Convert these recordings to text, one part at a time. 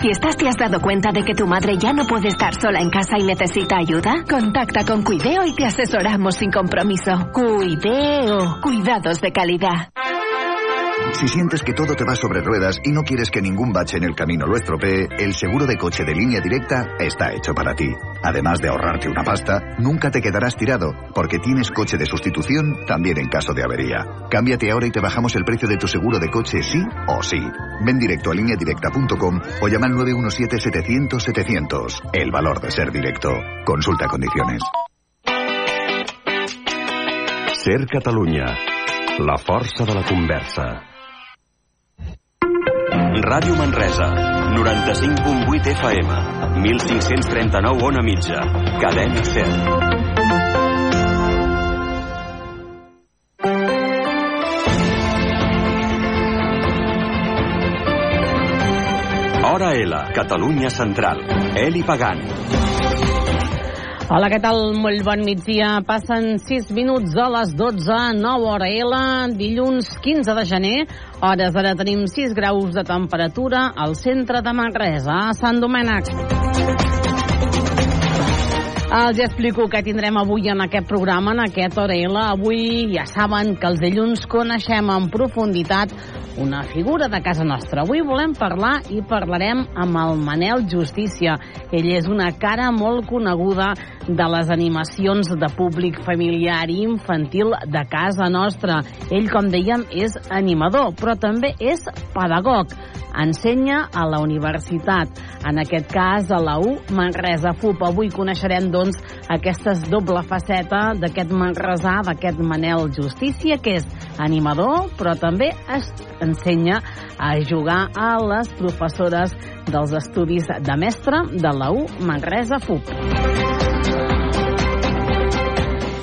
¿Fiestas te has dado cuenta de que tu madre ya no puede estar sola en casa y necesita ayuda? Contacta con Cuideo y te asesoramos sin compromiso. Cuideo. Cuidados de calidad. Si sientes que todo te va sobre ruedas y no quieres que ningún bache en el camino lo estropee, el seguro de coche de línea directa está hecho para ti. Además de ahorrarte una pasta, nunca te quedarás tirado, porque tienes coche de sustitución también en caso de avería. Cámbiate ahora y te bajamos el precio de tu seguro de coche sí o sí. Ven directo a lineadirecta.com o llama al 917-700-700. El valor de ser directo. Consulta condiciones. Ser Catalunya. La força de la conversa. Ràdio Manresa, 95.8 FM, 1539 on a mitja, cadena 100. Hora L, Catalunya Central. Eli Pagant. Hola, què tal? Molt bon migdia. Passen 6 minuts a les 12, 9 hora L, dilluns 15 de gener. Hores ara tenim 6 graus de temperatura al centre de Manresa, a Sant Domènec. Els explico què tindrem avui en aquest programa, en aquest Hora. Avui ja saben que els dilluns coneixem en profunditat una figura de casa nostra. Avui volem parlar i parlarem amb el Manel Justícia. Ell és una cara molt coneguda de les animacions de públic familiar i infantil de casa nostra. Ell, com dèiem, és animador, però també és pedagog. Ensenya a la universitat, en aquest cas a la U Manresa FUP. Avui coneixerem, doncs, aquesta doble faceta d'aquest manresà, d'aquest Manel Justícia, que és animador, però també es ensenya a jugar a les professores dels estudis de mestre de la U Manresa FUP.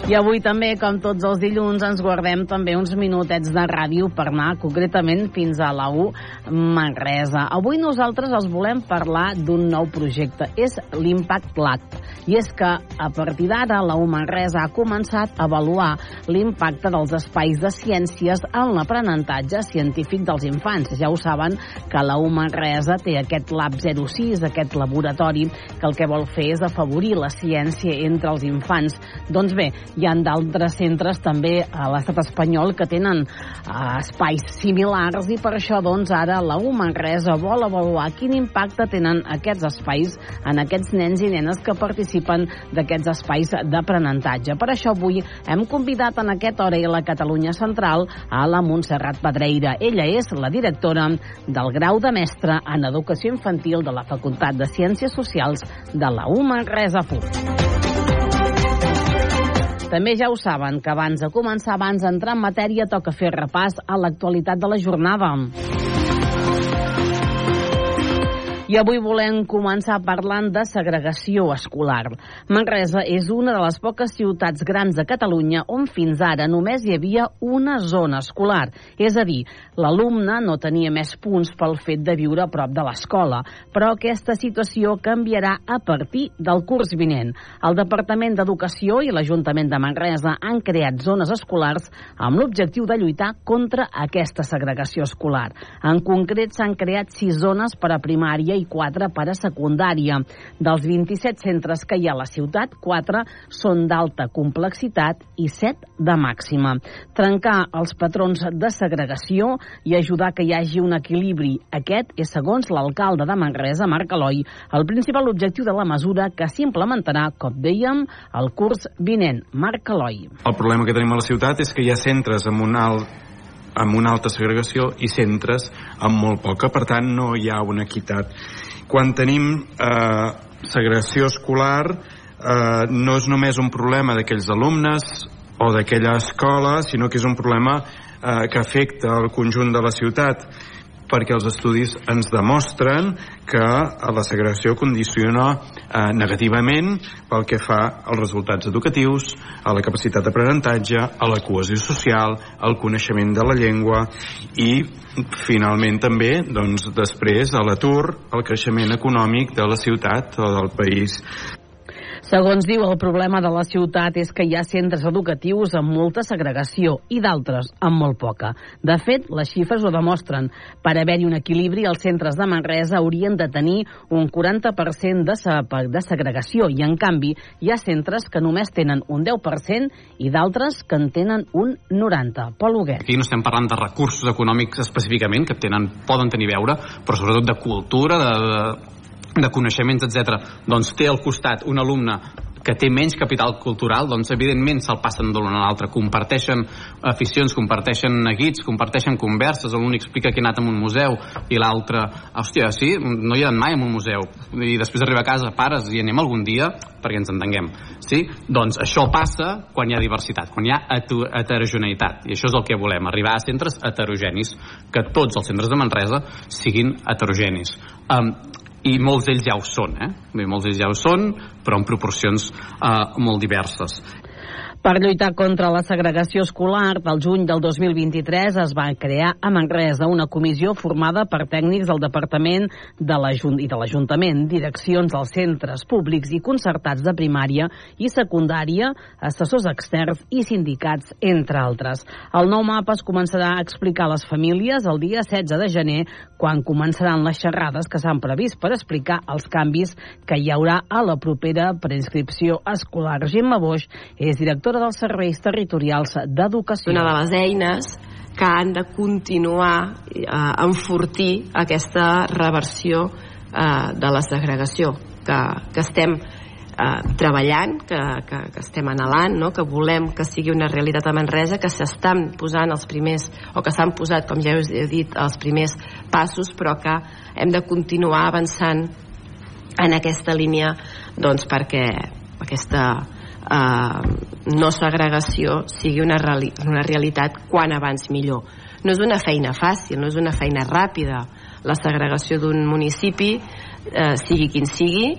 I avui també, com tots els dilluns, ens guardem també uns minutets de ràdio per anar concretament fins a la U Manresa. Avui nosaltres els volem parlar d'un nou projecte. És l'Impact Lab. I és que a partir d'ara la U Manresa ha començat a avaluar l'impacte dels espais de ciències en l'aprenentatge científic dels infants. Ja ho saben que la U Manresa té aquest Lab 06, aquest laboratori, que el que vol fer és afavorir la ciència entre els infants. Doncs bé, hi ha d'altres centres també a l'estat espanyol que tenen uh, espais similars i per això doncs ara la U Manresa vol avaluar quin impacte tenen aquests espais en aquests nens i nenes que participen d'aquests espais d'aprenentatge. Per això avui hem convidat en aquest hora i la Catalunya Central a la Montserrat Pedreira. Ella és la directora del grau de mestre en Educació Infantil de la Facultat de Ciències Socials de la U Manresa FUP. També ja ho saben, que abans de començar, abans d'entrar en matèria, toca fer repàs a l'actualitat de la jornada. I avui volem començar parlant de segregació escolar. Manresa és una de les poques ciutats grans de Catalunya on fins ara només hi havia una zona escolar. És a dir, l'alumne no tenia més punts pel fet de viure a prop de l'escola. Però aquesta situació canviarà a partir del curs vinent. El Departament d'Educació i l'Ajuntament de Manresa han creat zones escolars amb l'objectiu de lluitar contra aquesta segregació escolar. En concret, s'han creat sis zones per a primària i 4 per a secundària. Dels 27 centres que hi ha a la ciutat, 4 són d'alta complexitat i 7 de màxima. Trencar els patrons de segregació i ajudar que hi hagi un equilibri. Aquest és, segons l'alcalde de Manresa, Marc Eloi, el principal objectiu de la mesura que s'implementarà, com dèiem, el curs vinent. Marc Eloi. El problema que tenim a la ciutat és que hi ha centres amb un alt amb una alta segregació i centres amb molt poca, per tant no hi ha una equitat. Quan tenim eh, segregació escolar eh, no és només un problema d'aquells alumnes o d'aquella escola, sinó que és un problema eh, que afecta el conjunt de la ciutat perquè els estudis ens demostren que la segregació condiciona eh, negativament pel que fa als resultats educatius, a la capacitat d'aprenentatge, a la cohesió social, al coneixement de la llengua i finalment també doncs, després a l'atur, al creixement econòmic de la ciutat o del país Segons diu, el problema de la ciutat és que hi ha centres educatius amb molta segregació i d'altres amb molt poca. De fet, les xifres ho demostren. Per haver-hi un equilibri, els centres de Manresa haurien de tenir un 40% de, de segregació i, en canvi, hi ha centres que només tenen un 10% i d'altres que en tenen un 90%. Pol Huguet. Aquí no estem parlant de recursos econòmics específicament, que tenen, poden tenir veure, però sobretot de cultura, de, de de coneixements, etc. doncs té al costat un alumne que té menys capital cultural, doncs evidentment se'l passen d'un a l'altre, comparteixen aficions, comparteixen neguits, comparteixen converses, l'un explica que ha anat a un museu i l'altre, hòstia, sí, no hi ha anat mai a un museu, i després arriba a casa, pares, i anem algun dia, perquè ens entenguem, sí? Doncs això passa quan hi ha diversitat, quan hi ha heterogeneïtat, i això és el que volem, arribar a centres heterogenis, que tots els centres de Manresa siguin heterogenis. Um, i molts d'ells ja ho són, eh? molts d'ells ja ho són, però en proporcions eh, molt diverses. Per lluitar contra la segregació escolar, del juny del 2023 es va crear a Manresa una comissió formada per tècnics del Departament de i de l'Ajuntament, direccions als centres públics i concertats de primària i secundària, assessors externs i sindicats, entre altres. El nou mapa es començarà a explicar a les famílies el dia 16 de gener, quan començaran les xerrades que s'han previst per explicar els canvis que hi haurà a la propera preinscripció escolar. Gemma Boix és directora directora dels serveis territorials d'educació. Una de les eines que han de continuar eh, enfortir aquesta reversió eh, de la segregació que, que estem eh, treballant, que, que, que estem anhelant, no? que volem que sigui una realitat a Manresa, que s'estan posant els primers, o que s'han posat, com ja us he dit, els primers passos, però que hem de continuar avançant en aquesta línia doncs, perquè aquesta eh, no segregació sigui una, reali una realitat quan abans millor. No és una feina fàcil, no és una feina ràpida. La segregació d'un municipi, eh, sigui quin sigui,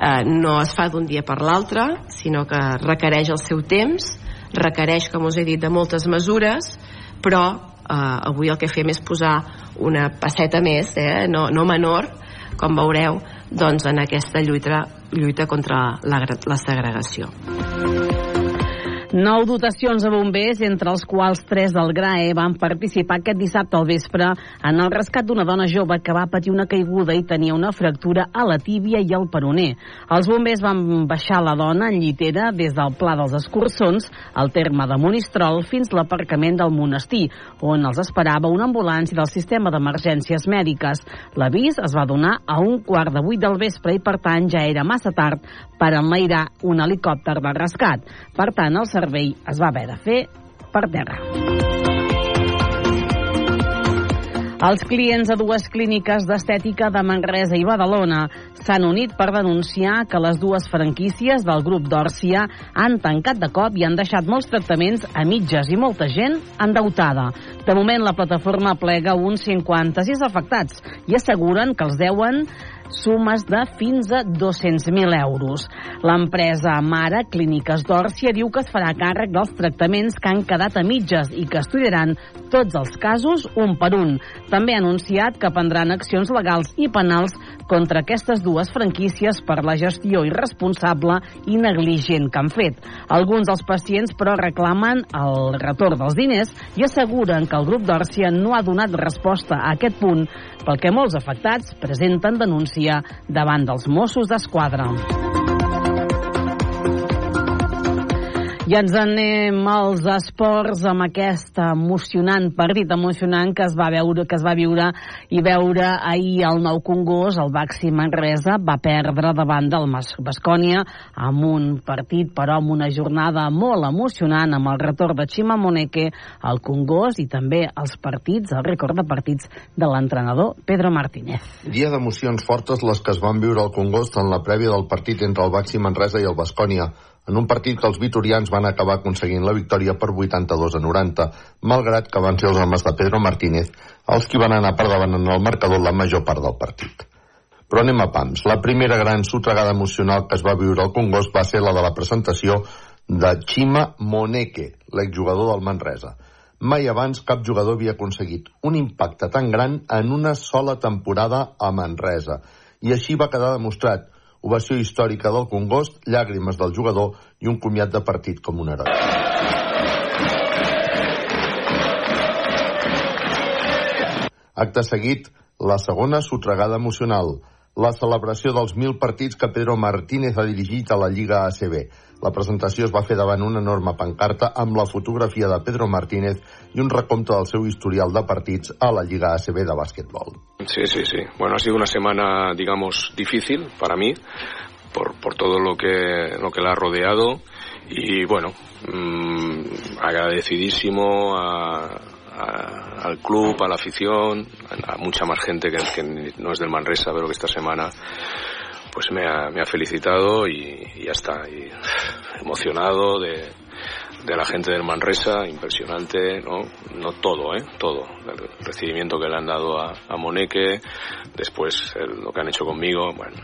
eh, no es fa d'un dia per l'altre, sinó que requereix el seu temps, requereix, com us he dit, de moltes mesures, però eh, avui el que fem és posar una passeta més, eh, no, no menor, com veureu, doncs en aquesta lluita, lluita contra la, la segregació. Nou dotacions a bombers, entre els quals tres del GRAE van participar aquest dissabte al vespre en el rescat d'una dona jove que va patir una caiguda i tenia una fractura a la tíbia i al peroner. Els bombers van baixar la dona en llitera des del Pla dels Escurçons, al terme de Monistrol, fins l'aparcament del monestir, on els esperava una ambulància del sistema d'emergències mèdiques. L'avís es va donar a un quart de vuit del vespre i, per tant, ja era massa tard per enlairar un helicòpter de rescat. Per tant, el servei es va haver de fer per terra. Els clients de dues clíniques d'estètica de Manresa i Badalona s'han unit per denunciar que les dues franquícies del grup d'Òrcia han tancat de cop i han deixat molts tractaments a mitges i molta gent endeutada. De moment, la plataforma plega uns 56 afectats i asseguren que els deuen sumes de fins a 200.000 euros. L'empresa Mare Clíniques d'Òrcia diu que es farà càrrec dels tractaments que han quedat a mitges i que estudiaran tots els casos un per un. També ha anunciat que prendran accions legals i penals contra aquestes dues franquícies per la gestió irresponsable i negligent que han fet. Alguns dels pacients, però, reclamen el retorn dels diners i asseguren que el grup d'Òrcia no ha donat resposta a aquest punt, pel que molts afectats presenten denúncia davant dels Mossos d'Esquadra. I ens anem als esports amb aquest emocionant partit emocionant que es va veure que es va viure i veure ahir al Nou Congost, el Baxi Manresa va perdre davant del Bascònia amb un partit però amb una jornada molt emocionant amb el retorn de Chima Moneke al Congost i també els partits, el rècord de partits de l'entrenador Pedro Martínez. Dia d'emocions fortes les que es van viure al Congost en la prèvia del partit entre el Baxi Manresa i el Bascònia en un partit que els vitorians van acabar aconseguint la victòria per 82 a 90, malgrat que van ser els homes de Pedro Martínez els qui van anar per davant en el marcador la major part del partit. Però anem a pams. La primera gran sotregada emocional que es va viure al Congost va ser la de la presentació de Chima Moneke, l'exjugador del Manresa. Mai abans cap jugador havia aconseguit un impacte tan gran en una sola temporada a Manresa. I així va quedar demostrat ovació històrica del Congost, llàgrimes del jugador i un comiat de partit com un heroi. Acte seguit, la segona sotregada emocional, la celebració dels mil partits que Pedro Martínez ha dirigit a la Lliga ACB. La presentació es va fer davant una enorme pancarta amb la fotografia de Pedro Martínez i un recompte del seu historial de partits a la Lliga ACB de básquetbol. Sí, sí, sí. Bueno, ha sido una semana, digamos, difícil para mí por, por todo lo que, lo que la ha rodeado y bueno, mmm, agradecidísimo a, a, al club, a la afición, a, mucha más gente que, que, no es del Manresa, pero que esta semana pues me ha, me ha felicitado y, y, ya está. Y emocionado de, de la gente del Manresa, impresionante, ¿no? No todo, ¿eh? Todo. El recibimiento que le han dado a, a Moneque, después el, lo que han hecho conmigo, bueno,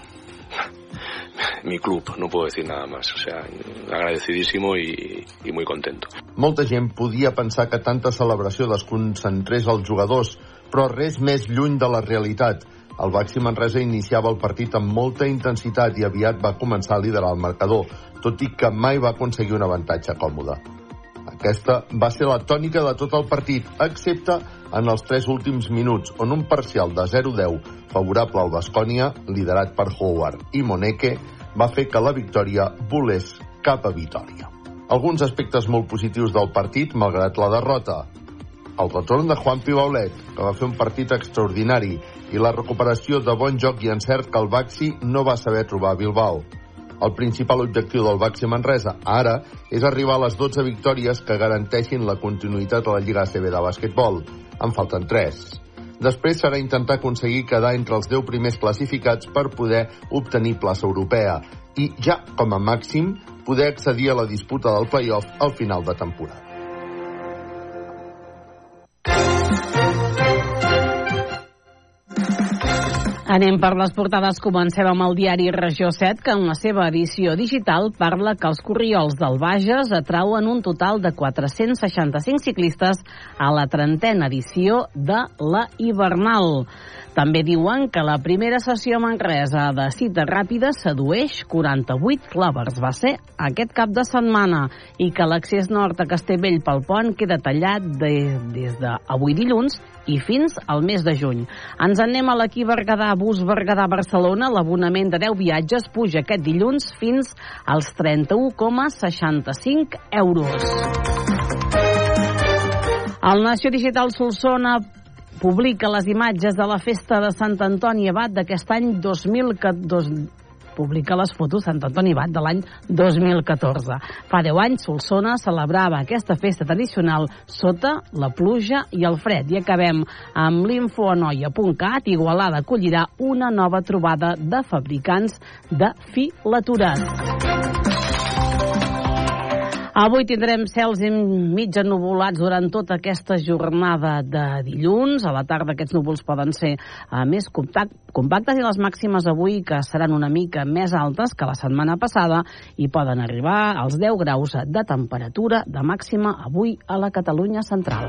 mi club, no puedo decir nada más. O sea, agradecidísimo i, i muy contento. Molta gent podia pensar que tanta celebració desconcentrés els jugadors, però res més lluny de la realitat. El Baxi Manresa iniciava el partit amb molta intensitat i aviat va començar a liderar el marcador, tot i que mai va aconseguir un avantatge còmode. Aquesta va ser la tònica de tot el partit, excepte en els tres últims minuts, on un parcial de 0-10 favorable al Bascònia, liderat per Howard i Moneke, va fer que la victòria volés cap a Vitòria. Alguns aspectes molt positius del partit, malgrat la derrota. El retorn de Juan Pibaulet, que va fer un partit extraordinari, i la recuperació de bon joc i encert que el Baxi no va saber trobar a Bilbao. El principal objectiu del Baxi Manresa, ara, és arribar a les 12 victòries que garanteixin la continuïtat a la Lliga ACB de bàsquetbol. En falten 3. Després serà intentar aconseguir quedar entre els 10 primers classificats per poder obtenir plaça europea i ja, com a màxim, poder accedir a la disputa del playoff al final de temporada. Anem per les portades. Comencem amb el diari Regió 7, que en la seva edició digital parla que els corriols del Bages atrauen un total de 465 ciclistes a la trentena edició de la Hivernal. També diuen que la primera sessió Manresa de cita ràpida sedueix 48 clovers. Va ser aquest cap de setmana i que l'accés nord a Castellvell pel pont queda tallat de, des d'avui dilluns i fins al mes de juny. Ens anem a l'equip Berguedà, bus Berguedà-Barcelona. L'abonament de 10 viatges puja aquest dilluns fins als 31,65 euros. El Nació Digital Solsona publica les imatges de la festa de Sant Antoni Abat d'aquest any 2014 publica les fotos Sant Antoni Bat de l'any 2014. Fa 10 anys, Solsona celebrava aquesta festa tradicional sota la pluja i el fred. I acabem amb l'infoanoia.cat. Igualada acollirà una nova trobada de fabricants de filatures. Avui tindrem cels mig ennuvolats durant tota aquesta jornada de dilluns. A la tarda aquests núvols poden ser uh, més compactes i les màximes avui que seran una mica més altes que la setmana passada i poden arribar als 10 graus de temperatura de màxima avui a la Catalunya central.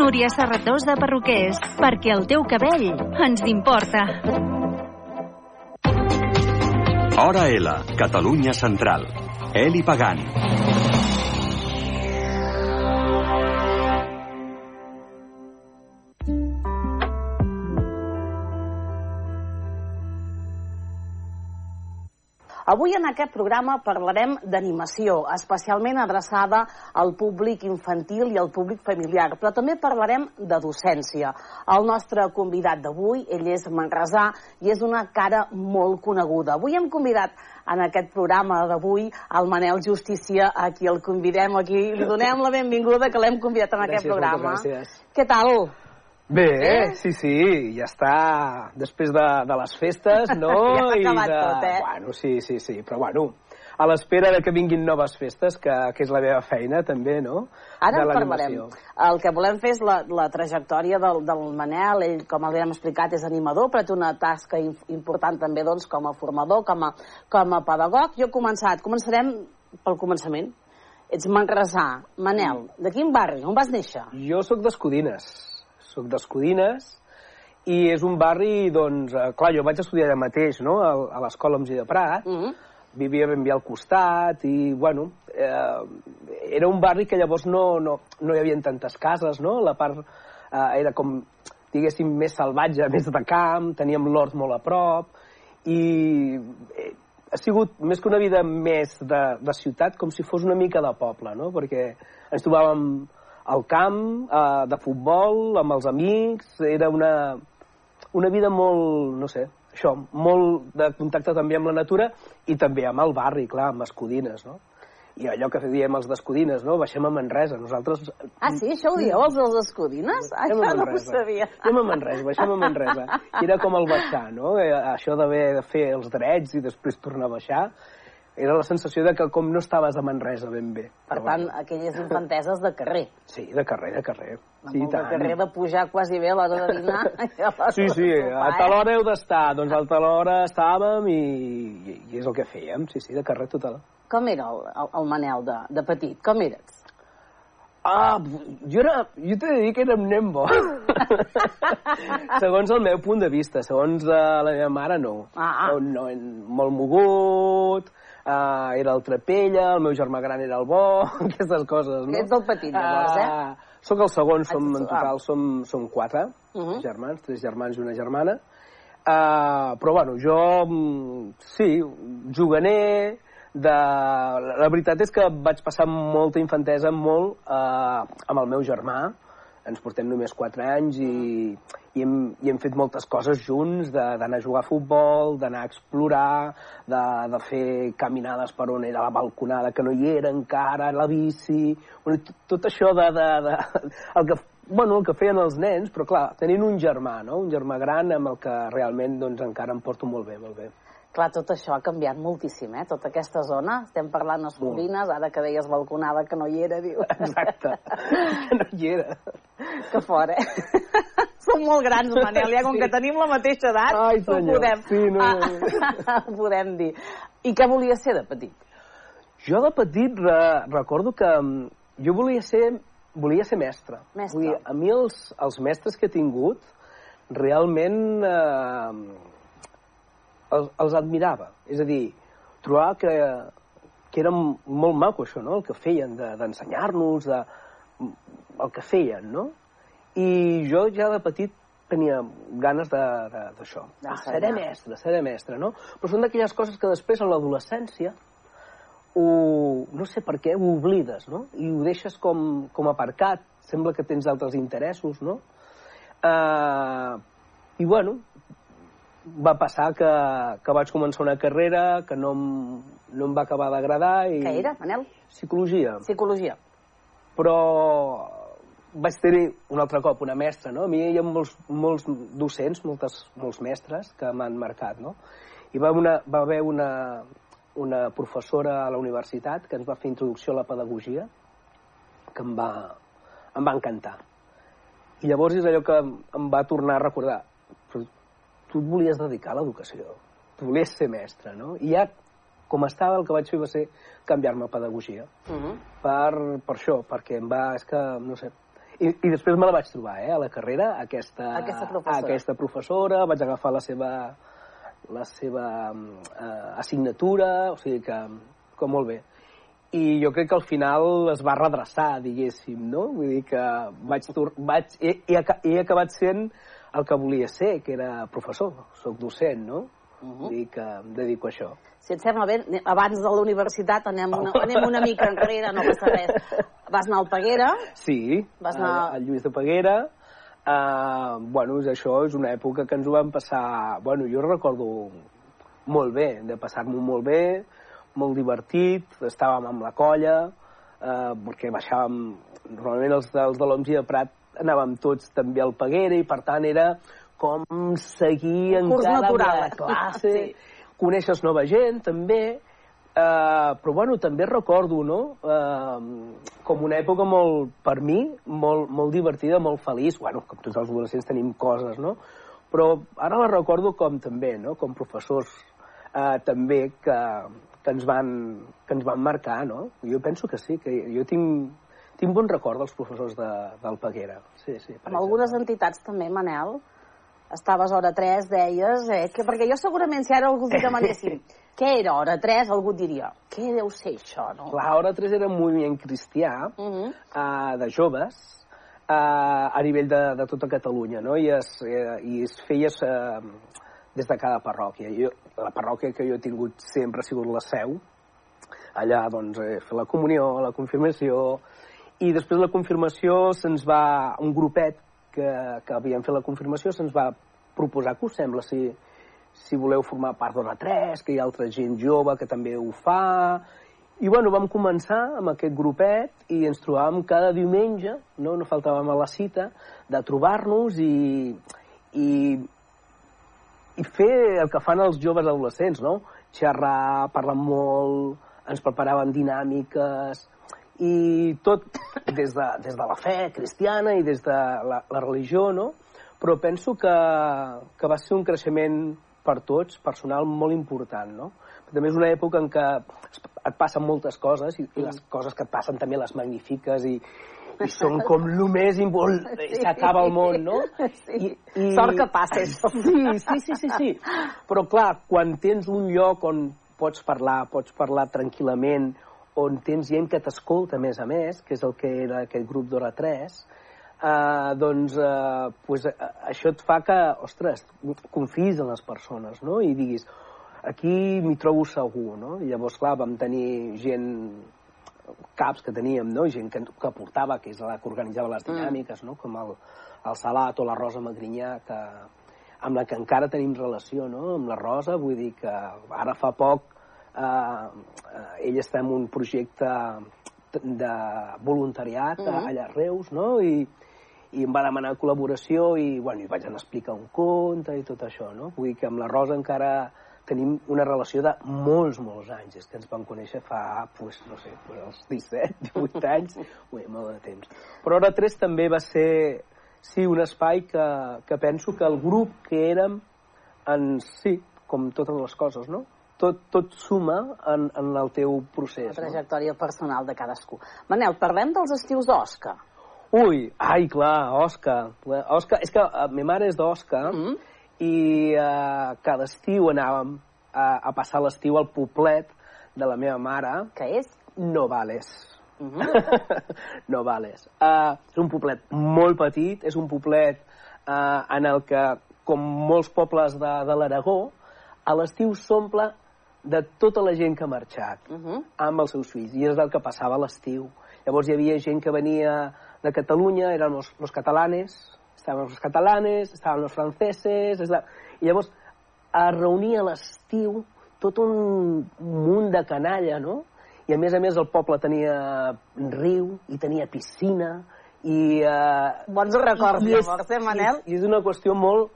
Núria Serratós de Perruquers, perquè el teu cabell ens importa. Hora L, Catalunya Central. Eli Pagant. Avui en aquest programa parlarem d'animació, especialment adreçada al públic infantil i al públic familiar, però també parlarem de docència. El nostre convidat d'avui, ell és manresà i és una cara molt coneguda. Avui hem convidat en aquest programa d'avui el Manel Justícia, a qui el convidem aquí. Li donem la benvinguda, que l'hem convidat en gràcies, aquest programa. Gràcies. Què tal? Bé, eh? sí, sí, ja està després de, de les festes, no? ja s'ha acabat I de... tot, eh? Bueno, sí, sí, sí, però bueno, a l'espera de que vinguin noves festes, que, que és la meva feina també, no? Ara en parlarem. El que volem fer és la, la trajectòria del, del Manel. Ell, com el hem explicat, és animador, però té una tasca important també doncs, com a formador, com a, com a pedagog. Jo he començat, començarem pel començament. Ets manresà. Manel, de quin barri? On vas néixer? Jo sóc d'Escudines, sóc d'Escudines, i és un barri, doncs, eh, clar, jo vaig estudiar allà mateix, no?, a, a l'escola MG de Prat, Mm -hmm. vivia ben bé al costat i, bueno, eh, era un barri que llavors no, no, no hi havia tantes cases, no? La part eh, era com, diguéssim, més salvatge, més de camp, teníem l'hort molt a prop i eh, ha sigut més que una vida més de, de ciutat, com si fos una mica de poble, no? Perquè ens trobàvem al camp, eh, de futbol, amb els amics, era una, una vida molt, no sé, això, molt de contacte també amb la natura i també amb el barri, clar, amb Escudines, no? I allò que diem els d'Escudines, no? Baixem a Manresa, nosaltres... Ah, sí? Això ho dieu, els dels Escudines? Ah, Baixem a això no ho sabia. Baixem a Manresa, baixem a Manresa. I era com el baixar, no? Eh, Això d'haver de fer els drets i després tornar a baixar, era la sensació de que com no estaves a Manresa ben bé. Per Però tant, bueno, aquelles infanteses de carrer. Sí, de carrer, de carrer. Sí, de tant. carrer de pujar quasi bé a l'hora de dinar. Sí, sí, de a tal eh? hora heu d'estar. Doncs a tal hora estàvem i, i, i és el que fèiem, sí, sí, de carrer total. Com era el, el, el Manel de, de petit? Com eres? Ah, jo, era, jo t'he de dir que era un nen bo. segons el meu punt de vista, segons uh, la meva mare, no. Ah, ah. Un nen molt mogut, uh, era el trapella, el meu germà gran era el bo, aquestes coses, no? Ets el petit, llavors, eh? Ah, Soc el segon, som, en total som, som quatre Uh -huh. germans, tres germans i una germana. Uh, però bueno, jo, mm, sí, juganer, de... la veritat és que vaig passar molta infantesa molt uh, amb el meu germà, ens portem només 4 anys i, i, hem, i hem fet moltes coses junts, d'anar a jugar a futbol, d'anar a explorar, de, de fer caminades per on era la balconada que no hi era encara, la bici... Bueno, tot, tot això de, de, de, el que bueno, el que feien els nens, però clar, tenint un germà, no? un germà gran amb el que realment doncs, encara em porto molt bé, molt bé. Clar, tot això ha canviat moltíssim, eh? Tota aquesta zona. Estem parlant escolines, ara que deies balconada que no hi era, diu. Exacte, que no hi era. Que fort, eh? Som molt grans, Manel, ja com Sí. que tenim la mateixa edat, Ai, ho podem, Sí, no, ah, ho podem dir. I què volies ser de petit? Jo de petit re, recordo que mm, jo volia ser, volia ser mestre. Mestre. Vull dir, a mi els, els mestres que he tingut realment eh, els, els admirava. És a dir, trobava que, que era molt maco això, no? el que feien de- d'ensenyar-nos, de, el que feien, no? I jo ja de petit tenia ganes de- de- d'això. De, ah, D'ensenyar. seré mestre, seré mestre, no? Però són d'aquelles coses que després, en l'adolescència, ho, no sé per què, ho oblides, no? I ho deixes com, com aparcat, sembla que tens altres interessos, no? Uh, I bueno, va passar que, que vaig començar una carrera que no, em, no em va acabar d'agradar i... Què era, Manel? Psicologia. Psicologia. Però vaig tenir un altre cop una mestra, no? A mi hi ha molts, molts docents, moltes, molts mestres que m'han marcat, no? I va, una, va haver una, una professora a la universitat que ens va fer introducció a la pedagogia que em va, em va encantar. I llavors és allò que em, va tornar a recordar. Tu et volies dedicar a l'educació, tu volies ser mestre, no? I ja, com estava, el que vaig fer va ser canviar-me a pedagogia Uh -huh. per, per això, perquè em va, és que, no sé... I, I després me la vaig trobar, eh, a la carrera, aquesta, Aquesta professora. aquesta professora, vaig agafar la seva, la seva eh, assignatura, o sigui que, que molt bé. I jo crec que al final es va redreçar, diguéssim, no? Vull dir que vaig, tor- vaig he, he, he acabat sent el que volia ser, que era professor, sóc docent, no? Uh -huh. I que em dedico a això. Si et sembla bé, abans de la universitat anem una, anem una mica enrere, no passa res. Vas anar al Peguera? Sí, Vas anar... al Lluís de Peguera. Uh, bueno, és això és una època que ens ho vam passar... Bueno, jo recordo molt bé, de passar-m'ho molt bé, molt divertit, estàvem amb la colla, eh, perquè baixàvem, normalment els, els de l'OMS i de Prat anàvem tots també al Peguera i per tant era com seguir Un curs encara natural. la classe, Sí. coneixes nova gent també, eh, però bueno, també recordo, no?, eh, com una època molt, per mi, molt, molt divertida, molt feliç, bueno, com tots els adolescents tenim coses, no?, però ara la recordo com també, no?, com professors eh, també que, que, ens van, que ens van marcar, no? Jo penso que sí, que jo tinc, tinc bon record dels professors de, del Peguera. Sí, sí, per Amb algunes entitats també, Manel, estaves hora 3, deies, eh, que, perquè jo segurament si ara algú li demanessin què era hora 3, algú et diria, què deu ser això, no? La Hora 3 era un moviment cristià Uh -huh. eh, de joves eh, a nivell de, de tota Catalunya, no? I es, eh, i es feies eh, des de cada parròquia. Jo, la parròquia que jo he tingut sempre ha sigut la seu. Allà, doncs, eh, fer la comunió, la confirmació... I després de la confirmació se'ns va... Un grupet que, que havíem fet la confirmació se'ns va proposar que us sembla si, si voleu formar part d'Hora 3, que hi ha altra gent jove que també ho fa... I bueno, vam començar amb aquest grupet i ens trobàvem cada diumenge, no, no faltàvem a la cita, de trobar-nos i, i, i fer el que fan els joves adolescents, no? Xerrar, parlar molt, ens preparaven dinàmiques i tot des de, des de la fe cristiana i des de la, la religió, no? Però penso que, que va ser un creixement per tots, personal, molt important, no? També és una època en què et passen moltes coses i, i les coses que et passen també les magnifiques i, i són com el més important, s'acaba el món, no? Sí. Sort que això. Sí, sí, sí, sí, sí. Però clar, quan tens un lloc on pots parlar, pots parlar tranquil·lament, on tens gent que t'escolta a més a més, que és el que era aquest grup d'Hora 3, eh, doncs eh, pues, eh, això et fa que, ostres, confis en les persones, no? I diguis, aquí m'hi trobo segur, no? I llavors, clar, vam tenir gent caps que teníem, no? gent que, que portava, que és la que organitzava les dinàmiques, no? com el, el Salat o la Rosa Magrinyà, que, amb la que encara tenim relació, no? amb la Rosa, vull dir que ara fa poc eh, eh, ell està en un projecte de voluntariat Mhm. allà a Reus, no? I, i em va demanar col·laboració i, bueno, i vaig anar a explicar un conte i tot això, no? Vull dir que amb la Rosa encara tenim una relació de molts, molts anys. És que ens vam conèixer fa, pues, no sé, pues, els 17, 18 anys, ui, molt de temps. Però Hora 3 també va ser, sí, un espai que, que penso que el grup que érem, en, sí, com totes les coses, no? Tot, tot suma en, en el teu La procés. No? trajectòria personal de cadascú. Manel, parlem dels estius d'Osca. Ui, ai, clar, Òscar. Òscar, és que uh, ma mare és d'Òscar Mm. i uh, cada estiu anàvem a, a passar l'estiu al poblet de la meva mare. Que és? Novales. Mm -hmm. Novales. Uh, és un poblet molt petit, és un poblet uh, en el que, com molts pobles de, de l'Aragó, a l'estiu s'omple de tota la gent que ha marxat Mm -hmm. amb els seus fills, i és el que passava a l'estiu. Llavors hi havia gent que venia de Catalunya, eren los, los catalanes, estaven los catalanes, estaven los franceses, estaven... i llavors es reunia a l'estiu tot un munt de canalla, no? I a més a més el poble tenia riu i tenia piscina i... Eh, Bons records, i llavors, eh, Manel? I és una qüestió molt,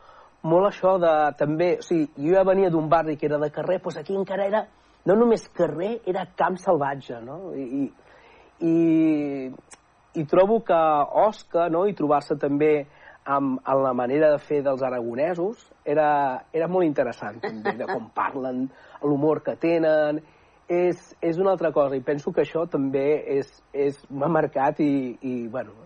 molt això de també... O sigui, jo ja venia d'un barri que era de carrer, doncs aquí encara era no només carrer, era camp salvatge, no? I, i, i trobo que Osca, no?, i trobar-se també amb, amb la manera de fer dels aragonesos era, era molt interessant, també, de com parlen, l'humor que tenen, és, és una altra cosa, i penso que això també m'ha marcat i, i, bueno,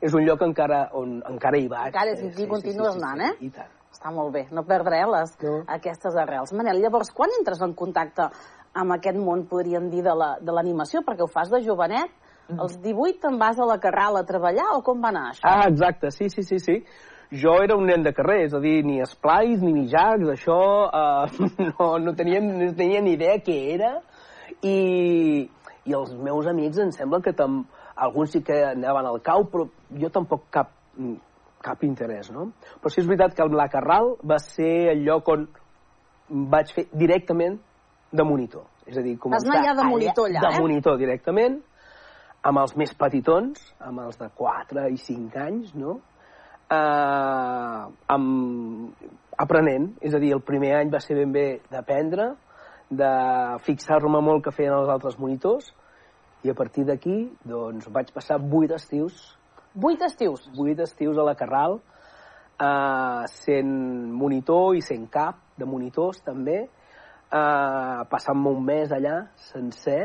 és un lloc encara, on encara hi vaig. Encara és, hi continues anant, eh? I tant. Està molt bé, no perdré les, No. aquestes arrels. Manel, llavors, quan entres en contacte amb aquest món, podríem dir, de la- de l'animació? Perquè ho fas de jovenet. Als 18 te'n vas a la Carral a treballar o com va anar això? Ah, exacte, sí, sí, sí, sí. jo era un nen de carrer, és a dir, ni esplais, ni mijacs, això eh, no, no, tenia, no tenia ni idea què era, i, i els meus amics em sembla que tam, alguns sí que anaven al cau, però jo tampoc cap, cap interès, no? Però sí és veritat que el La Carral va ser el lloc on vaig fer directament de monitor. És a dir, Vas anar ja de monitor allà, de eh? monitor directament, amb els més petitons, amb els de 4 i 5 anys, no? Eh, amb, aprenent, és a dir, el primer any va ser ben bé d'aprendre, de fixar-me molt que feien els altres monitors, i a partir d'aquí, doncs, vaig passar 8 estius. 8 estius? 8 estius a la Carral, eh, sent monitor i sent cap de monitors, també, eh, passant-me un mes allà, sencer,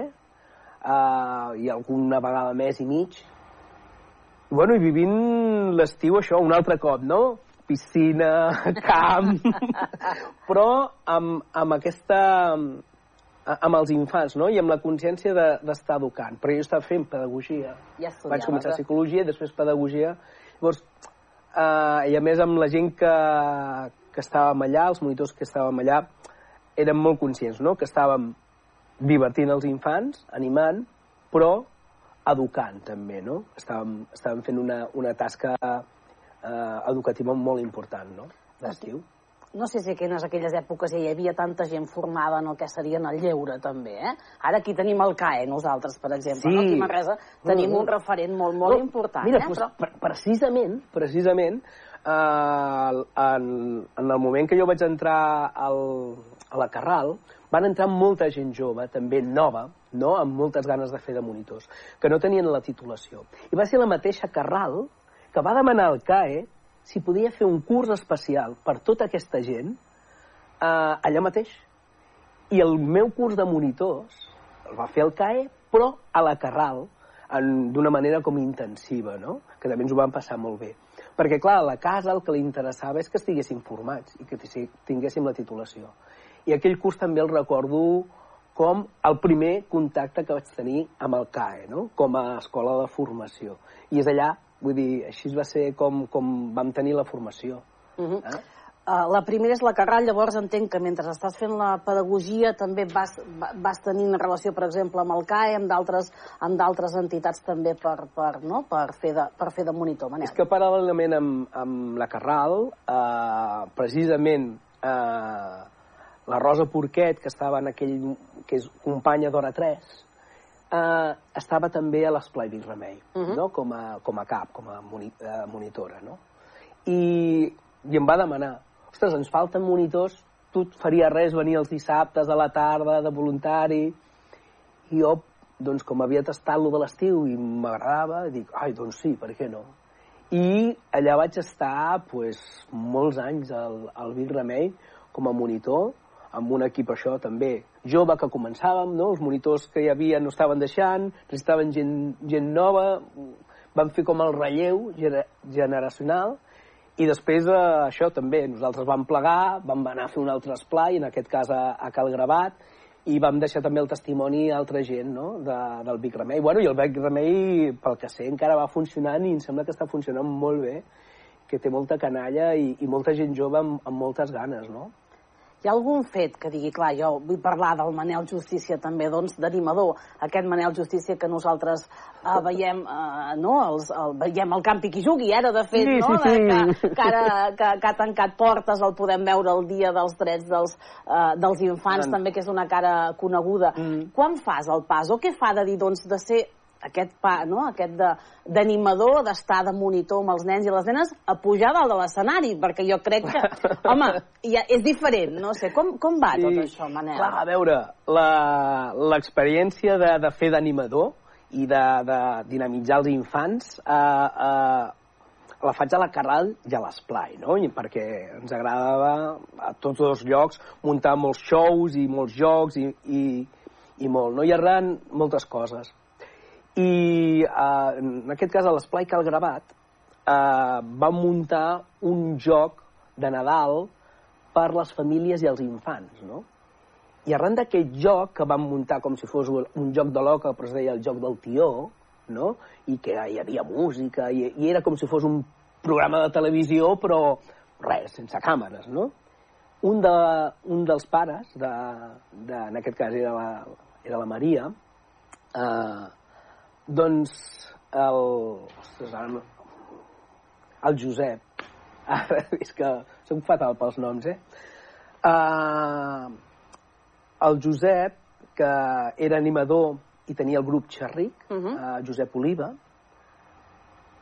eh, i alguna vegada més i mig. I, bueno, i vivint l'estiu això un altre cop, no? Piscina, camp, però amb, amb aquesta amb els infants, no? I amb la consciència d'estar de, educant. Però jo estava fent pedagogia. Ja Vaig començar psicologia, després pedagogia. Llavors, eh, i a més amb la gent que, que estàvem allà, els monitors que estàvem allà, érem molt conscients, no?, que estàvem divertint els infants, animant, però educant també, no? Estàvem, estàvem fent una, una tasca eh, educativa molt important, no?, d'estiu. No sé si que en aquelles èpoques hi havia tanta gent formada en el que seria en el lleure, també, eh? Ara aquí tenim el CAE, nosaltres, per exemple. Sí. No? Aquí a Manresa tenim Mm. un referent molt, molt No, important, Mira, eh? doncs, Però... pre precisament, precisament, eh, en, en el moment que jo vaig entrar al, a la Carral, van entrar molta gent jove, també nova, no? amb moltes ganes de fer de monitors, que no tenien la titulació. I va ser la mateixa Carral que va demanar al CAE si podia fer un curs especial per tota aquesta gent eh, allà mateix. I el meu curs de monitors el va fer el CAE, però a la Carral, d'una manera com intensiva, no? que també ens ho vam passar molt bé. Perquè, clar, a la casa el que li interessava és que estiguéssim formats i que ti- tinguéssim la titulació. I aquell curs també el recordo com el primer contacte que vaig tenir amb el CAE, no? com a escola de formació. I és allà, vull dir, així va ser com, com vam tenir la formació. Uh -huh. Uh, la primera és la Carral, llavors entenc que mentre estàs fent la pedagogia també vas, va- vas tenint relació, per exemple, amb el CAE, amb d'altres amb d'altres entitats també per, per, no? per, fer de, per fer de monitor. Manel. És que paral·lelament amb, amb la Carral, eh, precisament eh, la Rosa Porquet, que estava en aquell, que és companya d'Hora 3, eh, estava també a l'Esplai Vic Remei, uh -huh. no? com, a, com a cap, com a moni, eh, monitora. No? I, I em va demanar, ostres, ens falten monitors, tu et faria res venir els dissabtes a la tarda de voluntari? I jo, doncs, com havia tastat lo de l'estiu i m'agradava, dic, ai, doncs sí, per què no? I allà vaig estar pues, molts anys al, al Vic Remei com a monitor, amb un equip això també jove que començàvem, no? els monitors que hi havia no estaven deixant, necessitaven gent, gent nova, vam fer com el relleu gener generacional i després eh, això també, nosaltres vam plegar, vam anar a fer un altre esplai, en aquest cas a, a Cal Gravat, i vam deixar també el testimoni a altra gent no? de, del Vic Remei. Bueno, I el Vic Remei, pel que sé, encara va funcionant i em sembla que està funcionant molt bé, que té molta canalla i, i molta gent jove amb, amb moltes ganes, no? Hi ha algun fet que digui, clar, jo vull parlar del Manel Justícia també, doncs, d'animador, aquest Manel Justícia que nosaltres eh, veiem, eh, no?, Els, el, veiem al campi qui jugui, ara, de fet, Sí, no?, sí, sí. De, que, que, ara, que, que ha tancat portes, el podem veure el dia dels drets dels, eh, dels infants, Mm. també, que és una cara coneguda. Mm. Quan fas el pas, o què fa de dir, doncs, de ser aquest pa, no?, aquest de- d'animador, d'estar de monitor amb els nens i les nenes, a pujar dalt de l'escenari, perquè jo crec que, home, ja és diferent, no sé, com, com va tot això, Manel? Clar, a veure, la- l'experiència de, de fer d'animador i de, de dinamitzar els infants eh, eh, la faig a la Carral i a l'Esplai, no? I perquè ens agradava a tots dos llocs muntar molts shows i molts jocs i, i, i molt, no? I arran moltes coses. I eh, en aquest cas a l'Esplai Cal Gravat eh, vam muntar un joc de Nadal per les famílies i els infants, no? I arran d'aquest joc que vam muntar com si fos un joc de l'oca, però es deia el joc del tió, no? I que hi havia música, i, i era com si fos un programa de televisió, però res, sense càmeres, no? Un, de, un dels pares, de, de, en aquest cas era la, era la Maria, eh, doncs el, ostres, ara el Josep, ara és que soc fatal pels noms, eh? Uh, el Josep, que era animador i tenia el grup Xerric, uh -huh. uh, Josep Oliva,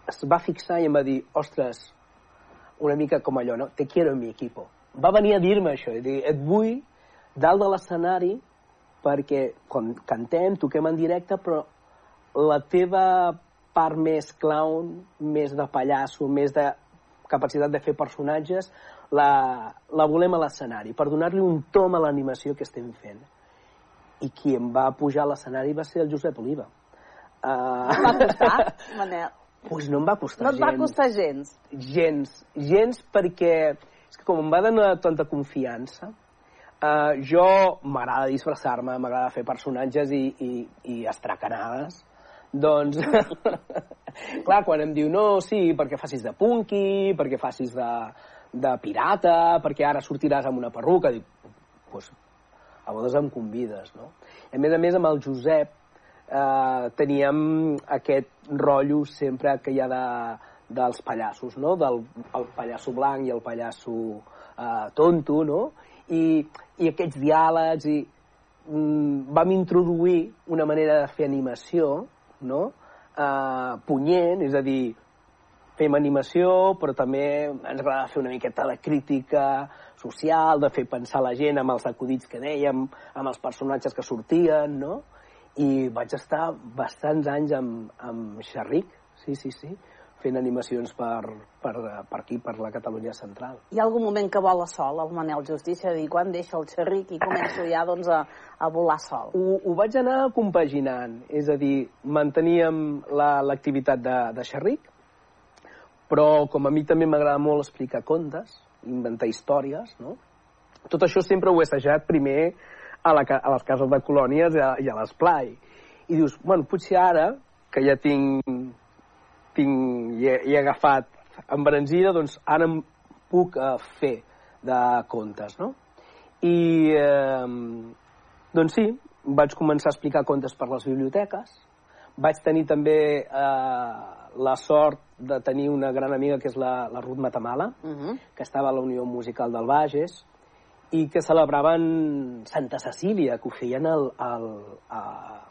es va fixar i em va dir, ostres, una mica com allò, no? Te quiero en mi equipo. Va venir a dir-me això, i dir, et vull dalt de l'escenari perquè quan cantem, toquem en directe, però la teva part més clown, més de pallasso, més de capacitat de fer personatges, la, la volem a l'escenari, per donar-li un tom a l'animació que estem fent. I qui em va pujar a l'escenari va ser el Josep Oliva. Uh... Va costar, Manel? Pues no em va costar No et va gens. costar gens. Gens, gens perquè és que com em va donar tanta confiança, uh, jo m'agrada disfressar-me, m'agrada fer personatges i, i, i estracanades, doncs, clar, quan em diu no, sí, perquè facis de punky, perquè facis de, de pirata, perquè ara sortiràs amb una perruca, dic, pues, a vegades em convides, no? A més a més, amb el Josep eh, teníem aquest rotllo sempre que hi ha de, dels pallassos, no? Del el pallasso blanc i el pallasso eh, tonto, no? I, I aquests diàlegs i mm, vam introduir una manera de fer animació, no? Eh, punyent, és a dir, fem animació, però també ens agrada fer una miqueta de crítica social, de fer pensar la gent amb els acudits que dèiem, amb els personatges que sortien, no? I vaig estar bastants anys amb, amb Xerric, sí, sí, sí, fent animacions per, per, per aquí, per la Catalunya central. Hi ha algun moment que vola sol, el Manel Justícia, de dir, quan deixa el xerric i començo ja doncs, a, a volar sol? Ho, ho vaig anar compaginant, és a dir, manteníem la- l'activitat de, de Xerric, però com a mi també m'agrada molt explicar contes, inventar històries, no? Tot això sempre ho he assajat primer a, la, a les cases de colònies i a, i a l'esplai. I dius, bueno, potser ara, que ja tinc, tinc i, he, he agafat embranzida, doncs ara em puc eh, fer de contes, no? I, eh, doncs sí, vaig començar a explicar contes per les biblioteques. Vaig tenir també eh, la sort de tenir una gran amiga que és la, la Ruth Matamala, Uh -huh. que estava a la Unió Musical del Bages, i que celebraven Santa Cecília, que ho feien al, al, a,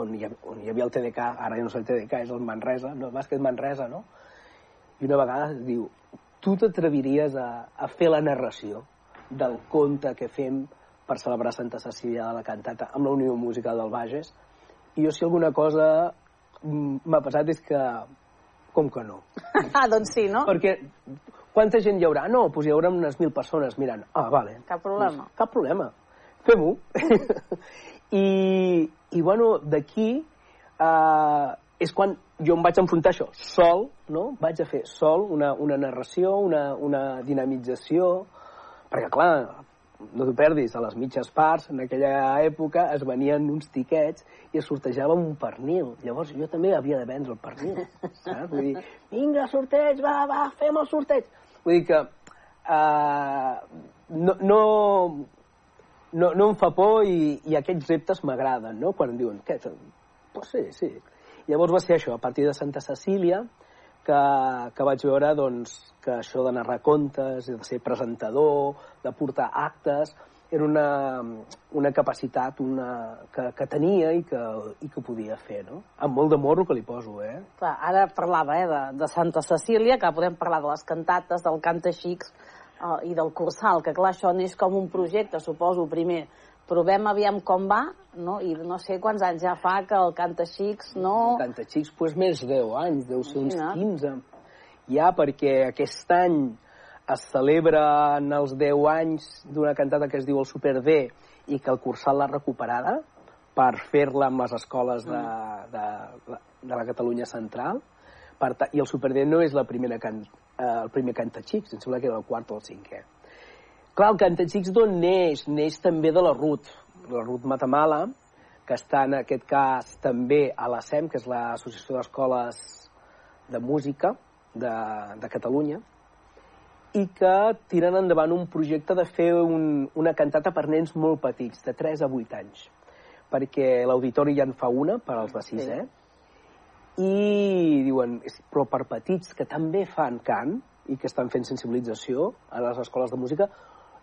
on, hi, ha- on hi havia el TDK, ara ja no sé el TDK, és el Manresa, no, més que és Manresa, no? I una vegada diu, tu t'atreviries a, a fer la narració del conte que fem per celebrar Santa Cecília de la cantata amb la Unió Musical del Bages? I jo si alguna cosa mm, m'ha passat és que com que no? ah, doncs sí, no? Perquè quanta gent hi haurà? No, doncs hi haurà unes mil persones mirant. Ah, vale. Cap problema. Doncs, cap problema. Fem-ho. I, I, bueno, d'aquí eh, és quan jo em vaig enfrontar a això, sol, no? Vaig a fer sol una, una narració, una, una dinamització, perquè, clar, no t'ho perdis, a les mitges parts, en aquella època, es venien uns tiquets i es sortejava un pernil. Llavors jo també havia de vendre el pernil, saps? Vull dir, vinga, sorteig, va, va, fem el sorteig. Vull dir que uh, no, no, no, no em fa por i, i aquests reptes m'agraden, no? Quan em diuen, què? Pues sí, sí. Llavors va ser això, a partir de Santa Cecília, que, que vaig veure doncs, que això de narrar contes, de ser presentador, de portar actes, era una, una capacitat una, que, que tenia i que, i que podia fer, no? Amb molt de morro que li poso, eh? Clar, ara parlava eh, de, de Santa Cecília, que podem parlar de les cantates, del canta xics eh, i del cursal, que clar, això neix com un projecte, suposo, primer. Provem aviam com va, no? I no sé quants anys ja fa que el canta xics, no? Canta xics, doncs més 10 anys, deu ser uns Imagina't. 15. Ja, perquè aquest any es celebren els 10 anys d'una cantata que es diu el Super D i que el Cursal l'ha recuperada per fer-la amb les escoles de, de, de la Catalunya Central. Per ta- I el Super D no és la primera can, eh, el primer cantaxics, em sembla que era el quart o el cinquè. Clar, el cantaxics d'on neix? Neix també de la Ruth, la Ruth Matamala, que està en aquest cas també a la SEM, que és l'Associació d'Escoles de Música, de, de Catalunya i que tiren endavant un projecte de fer un, una cantata per nens molt petits, de 3 a 8 anys, perquè l'auditori ja en fa una per als de 6, Sí. eh? I diuen, "És- però per petits que també fan cant i que estan fent sensibilització a les escoles de música,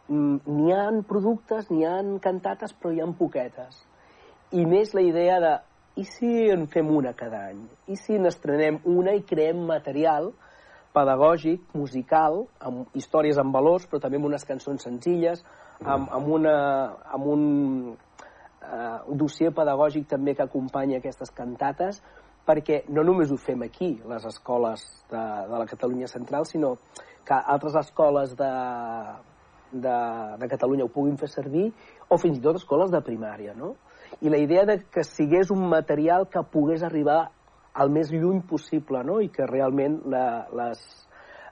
mm, n'hi han productes, n'hi han cantates, però hi han poquetes. I més la idea de, i si en fem una cada any? I si n'estrenem una i creem material pedagògic, musical, amb històries amb valors, però també amb unes cançons senzilles, amb, amb, una, amb un, eh, dossier pedagògic també que acompanya aquestes cantates, perquè no només ho fem aquí, les escoles de, de la Catalunya Central, sinó que altres escoles de, de, de Catalunya ho puguin fer servir, o fins i tot escoles de primària, no? I la idea de que sigués un material que pogués arribar al més lluny possible, no? I que realment la, les,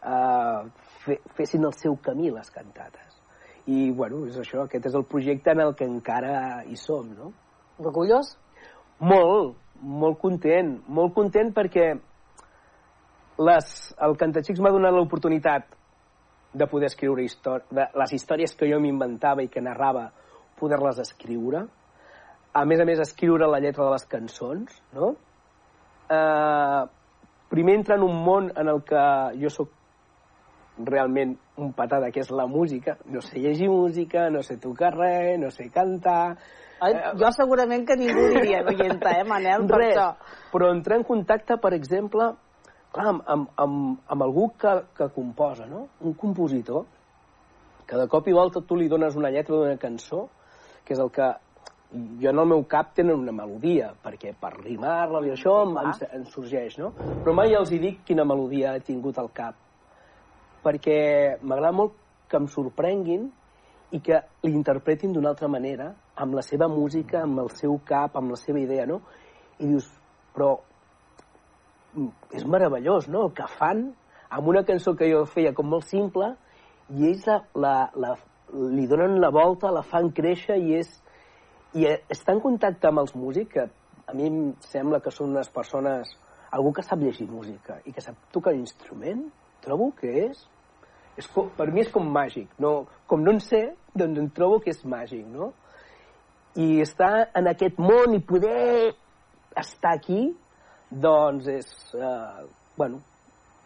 eh, fe, fessin el seu camí, les cantates. I, bueno, és això, aquest és el projecte en el que encara hi som, no? Orgullós? Molt, molt content, molt content perquè les, el Cantaxics m'ha donat l'oportunitat de poder escriure de les històries que jo m'inventava i que narrava, poder-les escriure. A més a més, escriure la lletra de les cançons, no? Eh, primer entrar en un món en el que jo sóc realment un patada, que és la música. No sé llegir música, no sé tocar res, no sé cantar... Ai, jo segurament que ningú diria oienta, eh, Manel, per Res, això. però entrar en contacte, per exemple, clar, amb, amb, amb, amb algú que, que composa, no? Un compositor, que de cop i volta tu li dones una lletra d'una cançó, que és el que jo en el meu cap tenen una melodia, perquè per rimar-la i això em, em, em sorgeix, no? Però mai els hi dic quina melodia he tingut al cap, perquè m'agrada molt que em sorprenguin i que l'interpretin d'una altra manera, amb la seva música, amb el seu cap, amb la seva idea, no? I dius, però mm, és meravellós, no?, el que fan amb una cançó que jo feia com molt simple i ells la, la, la, li donen la volta, la fan créixer i és i està en contacte amb els músics, que a mi em sembla que són unes persones, algú que sap llegir música i que sap tocar l'instrument, trobo que és, és com, per mi és com màgic. No, com no en sé, doncs em trobo que és màgic, no? I estar en aquest món i poder estar aquí, doncs és, eh, bueno,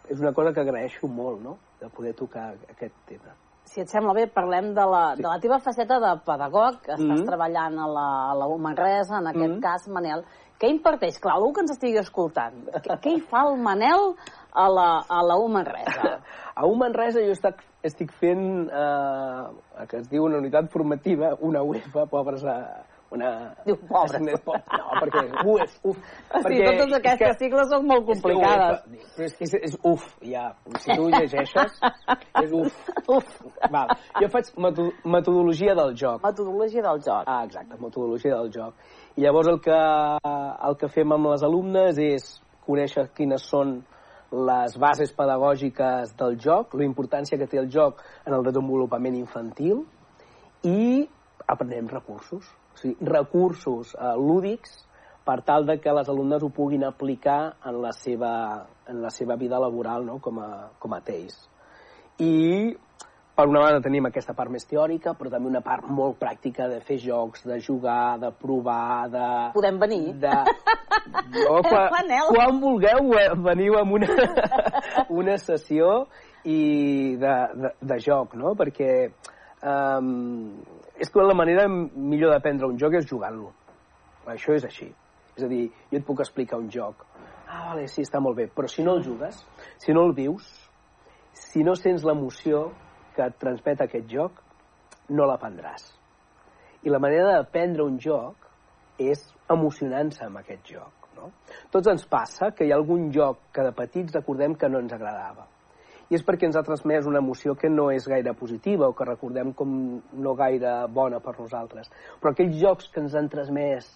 és una cosa que agraeixo molt, no?, de poder tocar aquest tema. Si et sembla bé, parlem de la, sí. de la teva faceta de pedagog, que estàs Mhm. treballant a la, a la Manresa, en aquest Mhm. cas, Manel. Què imparteix? Clar, algú que ens estigui escoltant. Què, què hi fa el Manel a la, a la U Manresa? A un Manresa jo estic, estic fent eh, que es diu una unitat formativa, una UEFA, pobres a, una... Diu, pobres. No, perquè és UEF, uf. Sí, perquè totes és aquestes que- sigles són molt és complicades. UEFA, Però és que és, és uf, ja. Si tu ho llegeixes, és uf. uf. Val. Jo faig meto metodologia del joc. Metodologia del joc. Ah, exacte, metodologia del joc. I llavors el que, el que fem amb les alumnes és conèixer quines són les bases pedagògiques del joc, la importància que té el joc en el desenvolupament infantil i aprenem recursos, o sigui, recursos eh, lúdics per tal de que les alumnes ho puguin aplicar en la seva, en la seva vida laboral no? com, a, com a TEIs. I per una banda tenim aquesta part més teòrica, però també una part molt pràctica de fer jocs, de jugar, de provar, de... Podem venir? De... Jo, quan, quan vulgueu, eh, veniu amb una, una sessió i de, de, de joc, no? Perquè um, és que la manera millor d'aprendre un joc és jugant-lo. Això és així. És a dir, jo et puc explicar un joc. Ah, vale, sí, està molt bé. Però si no el jugues, si no el vius, si no sents l'emoció que et transmet aquest joc, no l'aprendràs. I la manera d'aprendre un joc és emocionant-se amb aquest joc. No? Tots ens passa que hi ha algun joc que de petits recordem que no ens agradava. I és perquè ens ha transmès una emoció que no és gaire positiva o que recordem com no gaire bona per nosaltres. Però aquells jocs que ens han transmès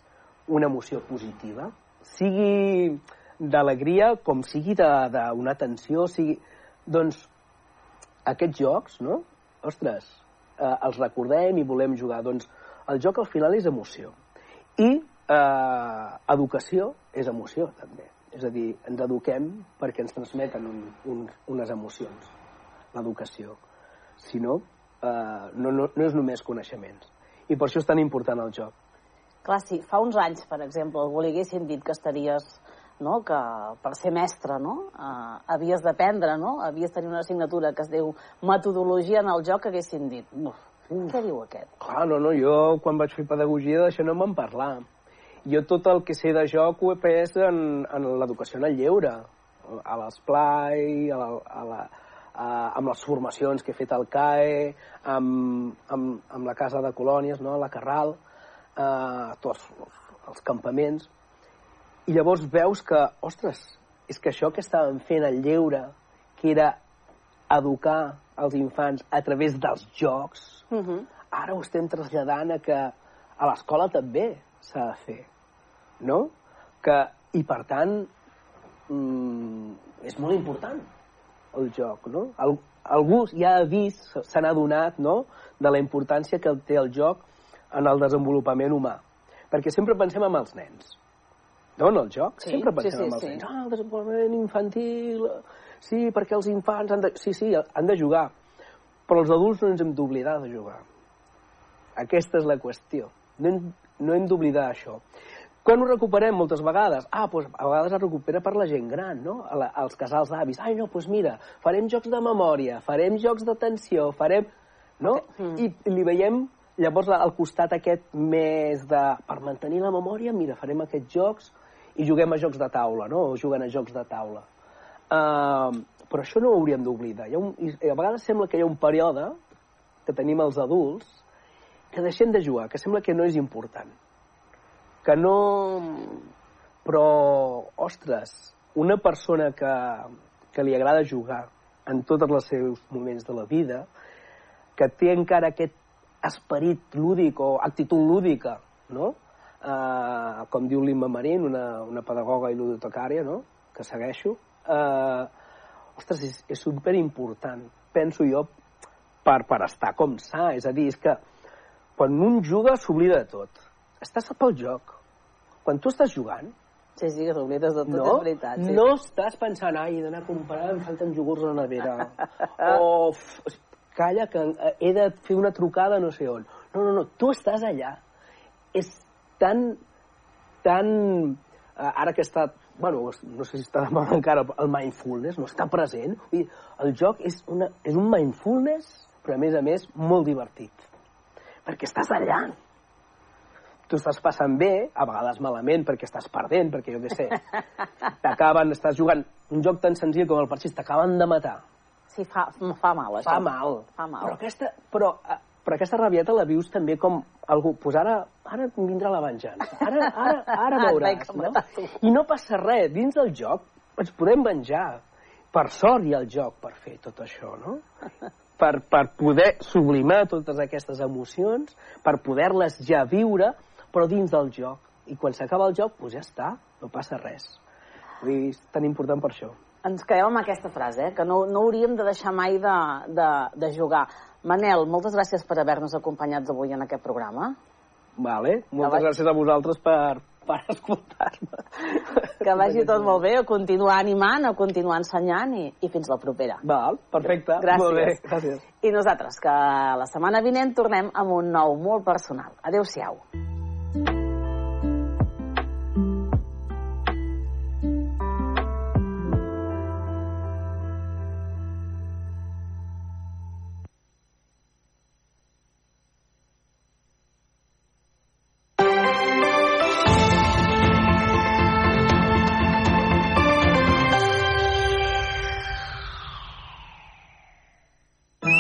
una emoció positiva, sigui d'alegria com sigui d'una tensió, sigui... Doncs aquests jocs, no? Ostres, eh, els recordem i volem jugar. Doncs el joc al final és emoció. I eh, educació és emoció, també. És a dir, ens eduquem perquè ens transmeten un, un, unes emocions, l'educació. Si no, eh, no, no, no és només coneixements. I per això és tan important el joc. Clar, si fa uns anys, per exemple, algú li haguessin dit que estaries no? que per ser mestre no? Uh, havies d'aprendre, no? havies de tenir una assignatura que es diu metodologia en el joc, haguessin dit, uf, què diu aquest? Clar, no, no, jo quan vaig fer pedagogia d'això no me'n parlar. Jo tot el que sé de joc ho he pres en, en l'educació en el lleure, a l'esplai, a la, a la, a, amb les formacions que he fet al CAE, amb, amb, amb la Casa de Colònies, no? la Carral, eh, tots els campaments, i llavors veus que, ostres, és que això que estàvem fent al lleure, que era educar els infants a través dels jocs, uh -huh. ara ho estem traslladant a que a l'escola també s'ha de fer, no? Que, I per tant, mm, és molt important el joc, no? Al, algú ja ha vist, se n'ha donat, no?, de la importància que té el joc en el desenvolupament humà. Perquè sempre pensem en els nens. No, en el joc? Sí, sempre pensem sí, sí, en els sí. nens. Ah, el desenvolupament infantil... Sí, perquè els infants han de... Sí, sí, han de jugar. Però els adults no ens hem d'oblidar de jugar. Aquesta és la qüestió. No hem, no hem d'oblidar això. Quan ho recuperem moltes vegades? Ah, doncs a vegades es recupera per la gent gran, no? A la, als casals d'avis. Ai, no, doncs mira, farem jocs de memòria, farem jocs d'atenció, farem... No? I, I li veiem llavors al costat aquest més de... Per mantenir la memòria, mira, farem aquests jocs i juguem a jocs de taula, no? O juguen a jocs de taula. Uh, però això no ho hauríem d'oblidar. A vegades sembla que hi ha un període que tenim els adults que deixem de jugar, que sembla que no és important. Que no... Però, ostres, una persona que, que li agrada jugar en tots els seus moments de la vida, que té encara aquest esperit lúdic o actitud lúdica, no? Uh, com diu l'Imma Marín, una, una pedagoga i ludotecària, no? que segueixo, uh, ostres, és, és superimportant, penso jo, per, per estar com sa. És a dir, és que quan un juga s'oblida de tot. Estàs pel joc. Quan tu estàs jugant, Sí, sí, que t'oblides de tot, no, és veritat. Sí. no estàs pensant, ai, he d'anar a comprar, em falten iogurts a la nevera. o, f, calla, que eh, he de fer una trucada no sé on. No, no, no, tu estàs allà. És tan, tan... eh, Ara que està, bueno, no sé si està de moda encara el mindfulness, no està present. Vull dir, el joc és, una, és un mindfulness, però a més a més molt divertit. Perquè estàs allà. Tu estàs passant bé, a vegades malament, perquè estàs perdent, perquè jo què sé, t'acaben, estàs jugant un joc tan senzill com el parxís, t'acaben de matar. Sí, fa, fa mal, això. Fa mal. Fa mal. Però aquesta, però, eh, però aquesta rabieta la vius també com algú, pues ara, ara vindrà la venjança, ara, ara, ara veuràs, no? I no passa res, dins del joc ens podem venjar. Per sort hi ha el joc per fer tot això, no? Per, per poder sublimar totes aquestes emocions, per poder-les ja viure, però dins del joc. I quan s'acaba el joc, doncs ja està, no passa res. Vull dir, és tan important per això. Ens quedem amb aquesta frase, eh? que no, no hauríem de deixar mai de, de, de jugar. Manel, moltes gràcies per haver-nos acompanyat avui en aquest programa. Vale? Moltes vaig- gràcies a vosaltres per, per escoltar-me. Que vagi tot molt bé, a continuar animant, a continuar ensenyant i, i fins la propera. Val, perfecte. Gràcies. Molt bé, gràcies. I nosaltres, que la setmana vinent tornem amb un nou molt personal. Adéu-siau.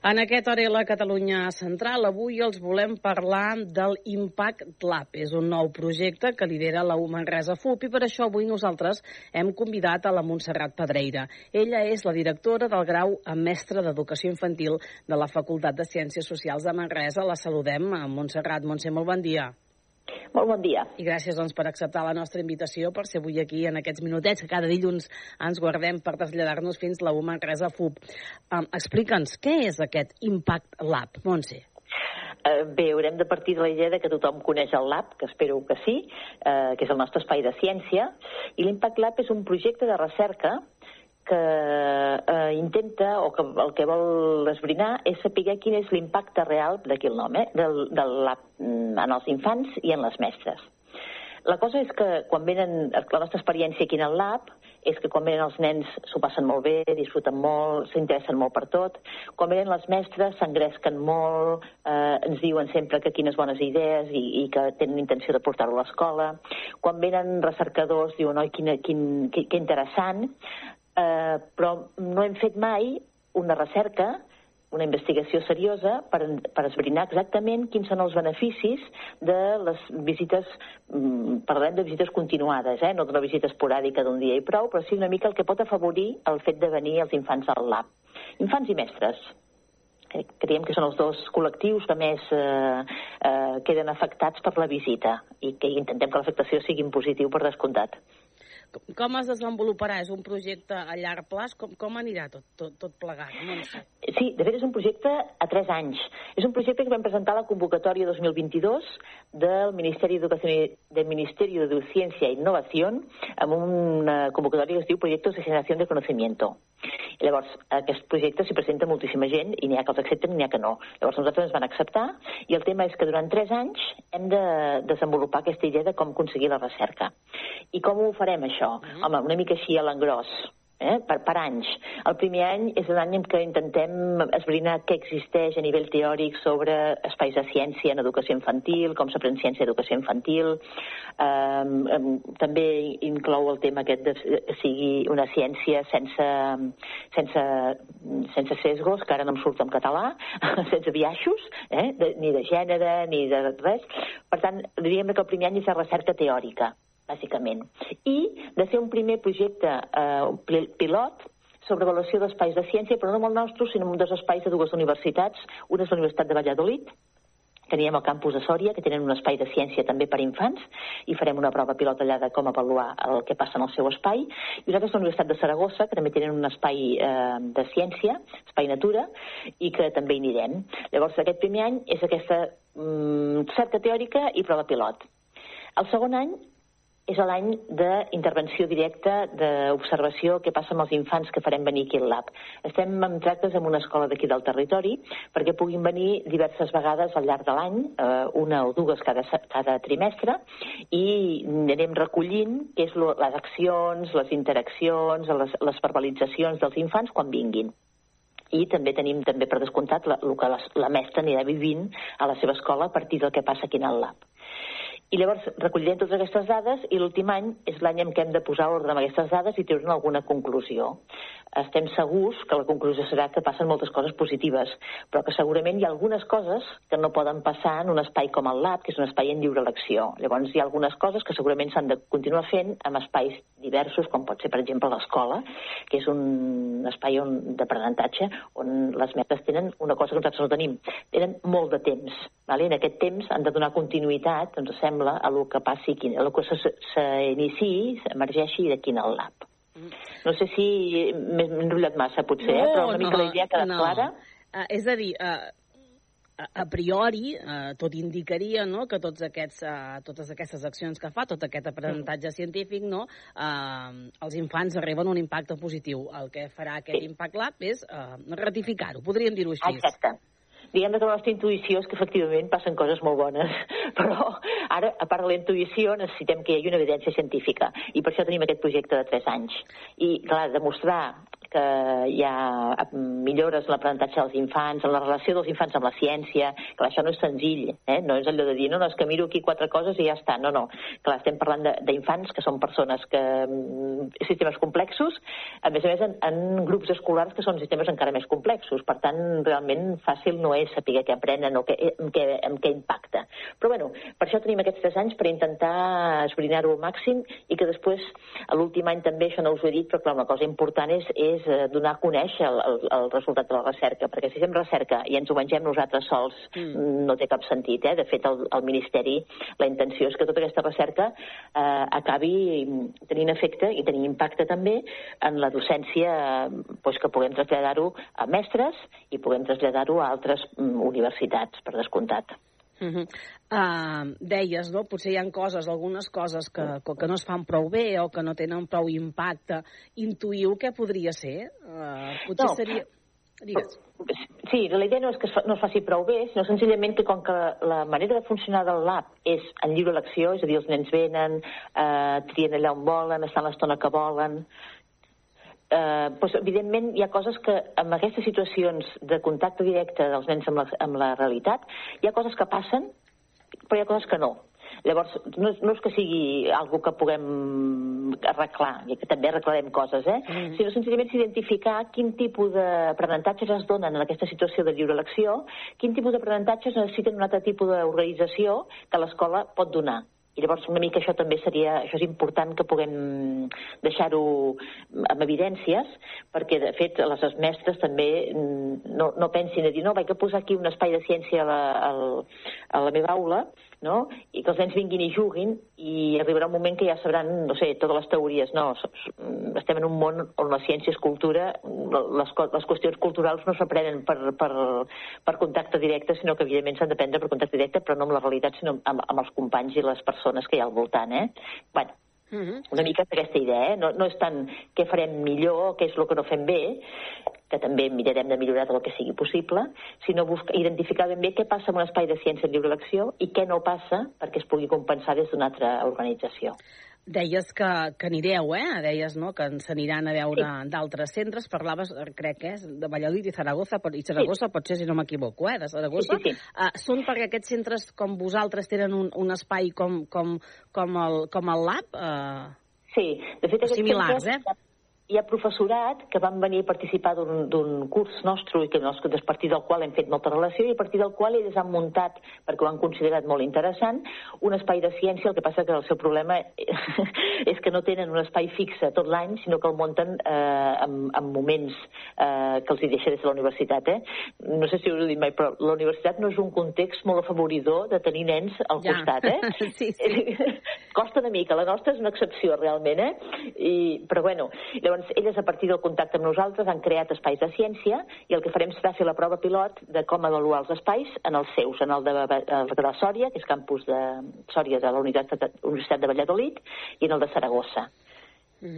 En aquest hora a la Catalunya Central, avui els volem parlar del Impact Lab. És un nou projecte que lidera la Manresa FUP i per això avui nosaltres hem convidat a la Montserrat Pedreira. Ella és la directora del grau a mestre d'Educació Infantil de la Facultat de Ciències Socials de Manresa. La saludem. Montserrat, Montse, molt bon dia. Molt bon dia. I gràcies doncs, per acceptar la nostra invitació, per ser avui aquí en aquests minutets que cada dilluns ens guardem per traslladar-nos fins la UMA Manresa FUB. Um, Explica'ns, què és aquest Impact Lab, Montse? Uh, bé, haurem de partir de la idea de que tothom coneix el Lab, que espero que sí, uh, que és el nostre espai de ciència, i l'Impact Lab és un projecte de recerca que eh, intenta, o que el que vol esbrinar, és saber quin és l'impacte real d'aquí el nom, eh, del, del lab mm, en els infants i en les mestres. La cosa és que quan venen, la nostra experiència aquí en el lab és que quan venen els nens s'ho passen molt bé, disfruten molt, s'interessen molt per tot. Quan venen les mestres s'engresquen molt, eh, ens diuen sempre que quines bones idees i, i que tenen intenció de portar-ho a l'escola. Quan venen recercadors diuen, oi, quin, quin, que, que interessant eh, però no hem fet mai una recerca, una investigació seriosa per, per esbrinar exactament quins són els beneficis de les visites, mm, parlem de visites continuades, eh? no d'una visita esporàdica d'un dia i prou, però sí una mica el que pot afavorir el fet de venir els infants al lab. Infants i mestres, creiem que són els dos col·lectius que més eh, eh, queden afectats per la visita i que intentem que l'afectació sigui positiu per descomptat. Com es desenvoluparà? És un projecte a llarg plaç? Com, com anirà tot, tot, tot plegat? No. Sí, de fet és un projecte a tres anys. És un projecte que vam presentar a la convocatòria 2022 del Ministeri d'Educació del Ministeri de Ciència i Innovació amb una convocatòria que es diu Proyectos de Generació de Conocimiento. I llavors, aquest projecte s'hi presenta moltíssima gent i n'hi ha que els accepten i n'hi ha que no. Llavors nosaltres ens van acceptar i el tema és que durant tres anys hem de desenvolupar aquesta idea de com aconseguir la recerca. I com ho farem, això? Uh -huh. Home, una mica així a l'engròs eh, per, per anys. El primer any és l'any en què intentem esbrinar què existeix a nivell teòric sobre espais de ciència en educació infantil, com s'aprèn ciència d'educació infantil. Um, um, també inclou el tema aquest de que sigui una ciència sense, sense, sense sesgos, que ara no em surt en català, sense biaixos, eh, de, ni de gènere, ni de res. Per tant, diríem que el primer any és de recerca teòrica bàsicament. I de ser un primer projecte eh, pilot sobre avaluació d'espais de ciència, però no amb el nostre, sinó amb dos espais de dues universitats. Una és la Universitat de Valladolid, teníem el campus de Sòria, que tenen un espai de ciència també per infants, i farem una prova pilot allà de com avaluar el que passa en el seu espai. I és la Universitat de Saragossa, que també tenen un espai eh, de ciència, espai natura, i que també hi anirem. Llavors, aquest primer any és aquesta mm, cerca teòrica i prova pilot. El segon any és l'any d'intervenció directa, d'observació, què passa amb els infants que farem venir aquí al lab. Estem en tractes amb una escola d'aquí del territori perquè puguin venir diverses vegades al llarg de l'any, eh, una o dues cada, cada trimestre, i anem recollint què és les accions, les interaccions, les, les verbalitzacions dels infants quan vinguin i també tenim també per descomptat la, el que la, la mestra anirà vivint a la seva escola a partir del que passa aquí en el lab. I llavors recollirem totes aquestes dades i l'últim any és l'any en què hem de posar ordre amb aquestes dades i treure'n alguna conclusió estem segurs que la conclusió serà que passen moltes coses positives, però que segurament hi ha algunes coses que no poden passar en un espai com el Lab, que és un espai en lliure elecció. Llavors hi ha algunes coses que segurament s'han de continuar fent amb espais diversos, com pot ser, per exemple, l'escola, que és un espai d'aprenentatge on les mestres tenen una cosa que nosaltres no tenim. Tenen molt de temps. Vale? En aquest temps han de donar continuïtat, ens sembla, a el que passi, a el que s'iniciï, s'emergeixi d'aquí en el lab. No sé si m'he enrotllat massa, potser, no, eh? però una mica no, la idea ha quedat no. clara. Uh, és a dir, uh, a priori, uh, tot indicaria no, que tots aquests, uh, totes aquestes accions que fa, tot aquest aprenentatge mm. científic, no, uh, els infants arriben a un impacte positiu. El que farà aquest sí. Impact Lab és uh, ratificar-ho, podríem dir-ho així. Exacte diguem que la nostra intuïció és que efectivament passen coses molt bones, però ara, a part de la intuïció, necessitem que hi hagi una evidència científica, i per això tenim aquest projecte de 3 anys. I, clar, demostrar que hi ha millores en l'aprenentatge dels infants, en la relació dels infants amb la ciència, que això no és senzill, eh? no és allò de dir, no, no, és que miro aquí quatre coses i ja està, no, no. Clar, estem parlant d'infants que són persones que... mm, sistemes complexos, a més a més en, en grups escolars que són sistemes encara més complexos, per tant, realment fàcil no és saber què aprenen o què, en, què, en què impacta. Però bueno, per això tenim aquests tres anys per intentar esbrinar-ho al màxim i que després, l'últim any també, això no us ho he dit, però clar, una cosa important és, és eh, donar a conèixer el, el, el resultat de la recerca, perquè si fem recerca i ens ho mengem nosaltres sols, mm. no té cap sentit. Eh? De fet, el, el Ministeri, la intenció és que tota aquesta recerca eh, acabi tenint efecte i tenint impacte també en la docència, eh, doncs que puguem traslladar-ho a mestres i puguem traslladar-ho a altres mm, universitats, per descomptat. Uh -huh. uh, deies, no? Potser hi ha coses, algunes coses que, que no es fan prou bé o que no tenen prou impacte. Intuïu què podria ser? Uh, potser No. seria... Digues. Sí, la idea no és que no es faci prou bé, sinó senzillament que com que la manera de funcionar del lab és en lliure elecció, és a dir, els nens venen, eh, trien allà on volen, estan l'estona que volen, eh, doncs, evidentment hi ha coses que amb aquestes situacions de contacte directe dels nens amb la, amb la realitat, hi ha coses que passen, però hi ha coses que no. Llavors, no, és- no és que sigui algo que puguem arreglar, i que també arreglarem coses, eh? Mm. sinó senzillament és identificar quin tipus d'aprenentatges es donen en aquesta situació de lliure elecció, quin tipus d'aprenentatges necessiten un altre tipus d'organització que l'escola pot donar. I llavors una mica això també seria, això és important que puguem deixar-ho amb evidències, perquè de fet les mestres també mm, no, no pensin a dir no, vaig a posar aquí un espai de ciència a la, a la meva aula, no? i que els nens vinguin i juguin i arribarà un moment que ja sabran, no sé, totes les teories. No, estem en un món on la ciència és cultura, les, les qüestions culturals no s'aprenen per, per, per contacte directe, sinó que evidentment s'han d'aprendre per contacte directe, però no amb la realitat, sinó amb, amb els companys i les persones que hi ha al voltant. Eh? Bueno, una mica aquesta idea, eh? no, no és tant què farem millor, què és el que no fem bé, que també mirarem de millorar tot el que sigui possible, sinó buscar, identificar ben bé què passa en un espai de ciència en lliure elecció i què no passa perquè es pugui compensar des d'una altra organització. Deies que, que anireu, eh? Deies, no?, que ens aniran a veure d'altres centres. Parlaves, eh, crec que és, de Valladolid i Zaragoza, però- i Zaragoza pot ser, si no m'equivoco, eh? De Zaragoza. Sí, sí, sí. Uh, són perquè aquests centres com vosaltres tenen un, un espai com, com, com, el, com el lab? Uh, Sí, de fet, aquests similars, centres eh? Hi ha professorat que van venir a participar d'un curs nostre i que a partir del qual hem fet molta relació i a partir del qual ells han muntat, perquè ho han considerat molt interessant, un espai de ciència, el que passa que el seu problema és que no tenen un espai fixe tot l'any, sinó que el munten eh, en, en moments eh, que els hi deixa des de la universitat. Eh? No sé si us ho he dit mai, però la universitat no és un context molt afavoridor de tenir nens al Ja. costat. Eh? sí, sí. Costa una mica, la nostra és una excepció realment, eh? I, però bueno, llavors elles a partir del contacte amb nosaltres han creat espais de ciència i el que farem serà fer la prova pilot de com avaluar els espais en els seus, en el de, el de Sòria, que és campus de Sòria de la Universitat de, Valladolid, i en el de Saragossa.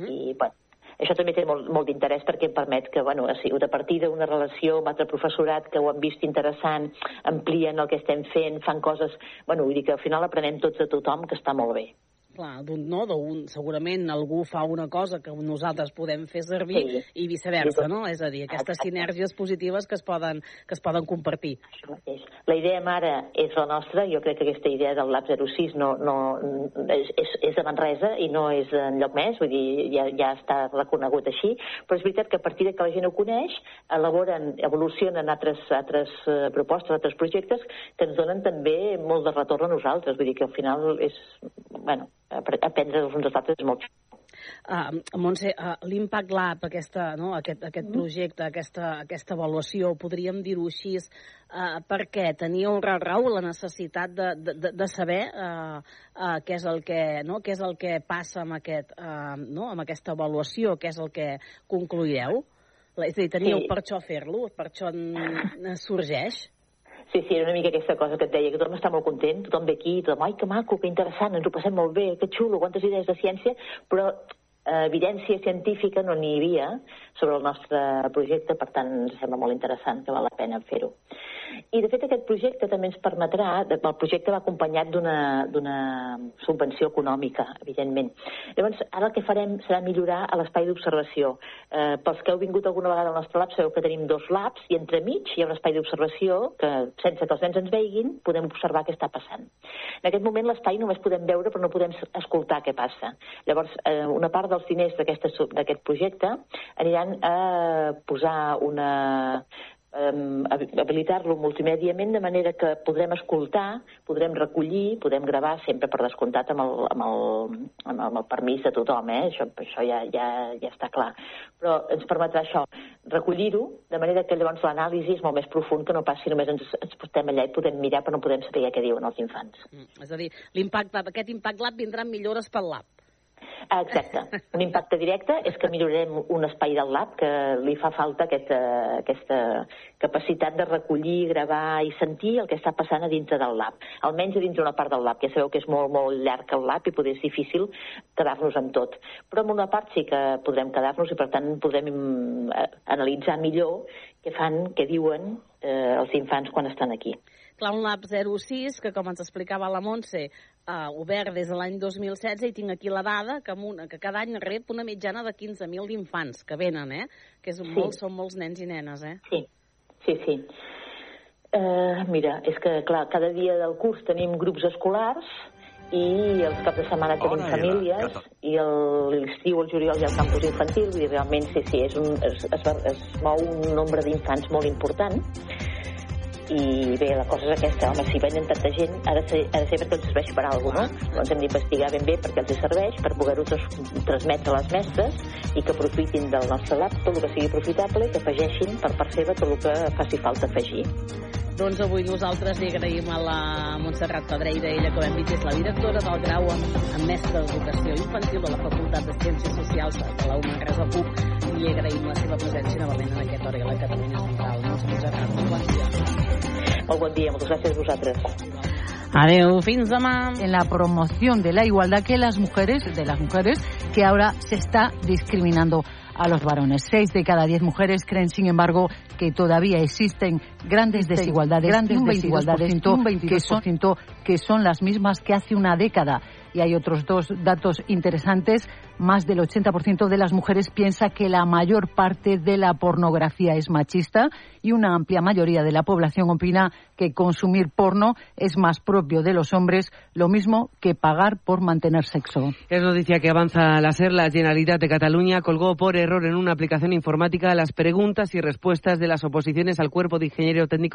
I, bueno, això també té molt, molt d'interès perquè em permet que, bueno, ha sigut a partir d'una relació amb altre professorat que ho han vist interessant, amplien el que estem fent, fan coses... Bueno, vull dir que al final aprenem tots de tothom, que està molt bé. Clar, d'un, no, d'un, segurament algú fa una cosa que nosaltres podem fer servir Sí. i viceversa, no? És a dir, aquestes sinergies positives que es poden, que es poden compartir. La idea mare és la nostra, jo crec que aquesta idea del Lab 06 no, no, és, és, és de Manresa i no és en lloc més, vull dir, ja, ja està reconegut així, però és veritat que a partir de que la gent ho coneix, elaboren, evolucionen altres, altres eh, propostes, altres projectes que ens donen també molt de retorn a nosaltres, vull dir que al final és, bueno, aprendre dels uns dels altres és molt Uh, Montse, uh, l'Impact Lab, aquesta, no, aquest, aquest projecte, aquesta, aquesta avaluació, podríem dir-ho així, uh, perquè teníeu raó la necessitat de, de, de saber uh, uh, què, és el que, no, què és el que passa amb, aquest, uh, no, amb aquesta avaluació, què és el que concluireu? És a dir, teníeu Sí. per això fer-lo, per això en, sorgeix? Sí, sí, era una mica aquesta cosa que et deia, que tothom està molt content, tothom ve aquí, tothom, ai, que maco, que interessant, ens ho passem molt bé, que xulo, quantes idees de ciència, però eh, evidència científica no n'hi havia sobre el nostre projecte, per tant, ens sembla molt interessant, que val la pena fer-ho. I, de fet, aquest projecte també ens permetrà... El projecte va acompanyat d'una subvenció econòmica, evidentment. Llavors, ara el que farem serà millorar l'espai d'observació. Eh, pels que heu vingut alguna vegada al nostre lab, sabeu que tenim dos labs i entremig hi ha un espai d'observació que, sense que els nens ens veguin, podem observar què està passant. En aquest moment l'espai només podem veure però no podem escoltar què passa. Llavors, eh, una part dels diners d'aquest projecte aniran a posar una um, habilitar-lo multimèdiament de manera que podrem escoltar, podrem recollir, podem gravar sempre per descomptat amb el, amb el, amb el, amb el permís de tothom, eh? això, això ja, ja, ja està clar. Però ens permetrà això, recollir-ho, de manera que llavors l'anàlisi és molt més profund que no pas si només ens, ens portem allà i podem mirar però no podem saber què diuen els infants. Mm, és a dir, l'impacte, aquest Impact Lab vindran millores pel lab. Ah, exacte. Un impacte directe és que millorarem un espai del lab que li fa falta aquesta, aquesta capacitat de recollir, gravar i sentir el que està passant a dintre del lab. Almenys a dintre una part del lab, que sabeu que és molt, molt llarg el lab i poder és difícil quedar-nos amb tot. Però en una part sí que podrem quedar-nos i per tant podrem eh, analitzar millor què fan, què diuen eh, els infants quan estan aquí. Clown Lab 06, que com ens explicava la Montse, uh, obert des de l'any 2016 i tinc aquí la dada que, una, que cada any rep una mitjana de 15.000 d'infants que venen, eh? Que és un sí. molt, són molts nens i nenes, eh? Sí, sí, sí. Uh, mira, és que, clar, cada dia del curs tenim grups escolars i els caps de setmana tenim Bona famílies i l'estiu, el juliol hi ha el campus infantil i realment sí, sí, és un, es, es, es mou un nombre d'infants molt important i bé, la cosa és aquesta, home, si venen tanta gent ha de ser, ha de ser perquè els serveix per alguna cosa, no? Doncs hem d'investigar ben bé perquè els serveix, per poder-ho transmetre a les mestres i que aprofitin del nostre lab tot el que sigui profitable i que afegeixin per part seva tot el que faci falta afegir. Doncs avui nosaltres li agraïm a la Montserrat Pedreira, ella com hem dit és la directora del grau en, en mestre d'educació infantil de la Facultat de Ciències Socials de la Manresa PUC i li agraïm la seva presència novament en aquest hora a la Catalunya Central. Montserrat, dia. Molt bon dia, moltes gràcies a vosaltres. Adeu, fins demà. En la promoción de la igualdad que las mujeres, de las mujeres, que ahora se está discriminando a los varones. Seis de cada diez mujeres creen, sin embargo, que todavía existen grandes desigualdades, grandes un desigualdades un 22%, que, son, que son las mismas que hace una década. Y hay otros dos datos interesantes. Más del 80% de las mujeres piensa que la mayor parte de la pornografía es machista y una amplia mayoría de la población opina que consumir porno es más propio de los hombres, lo mismo que pagar por mantener sexo. Es noticia que avanza la SER. La Generalitat de Cataluña colgó por error en una aplicación informática las preguntas y respuestas de las oposiciones al cuerpo de ingeniero técnico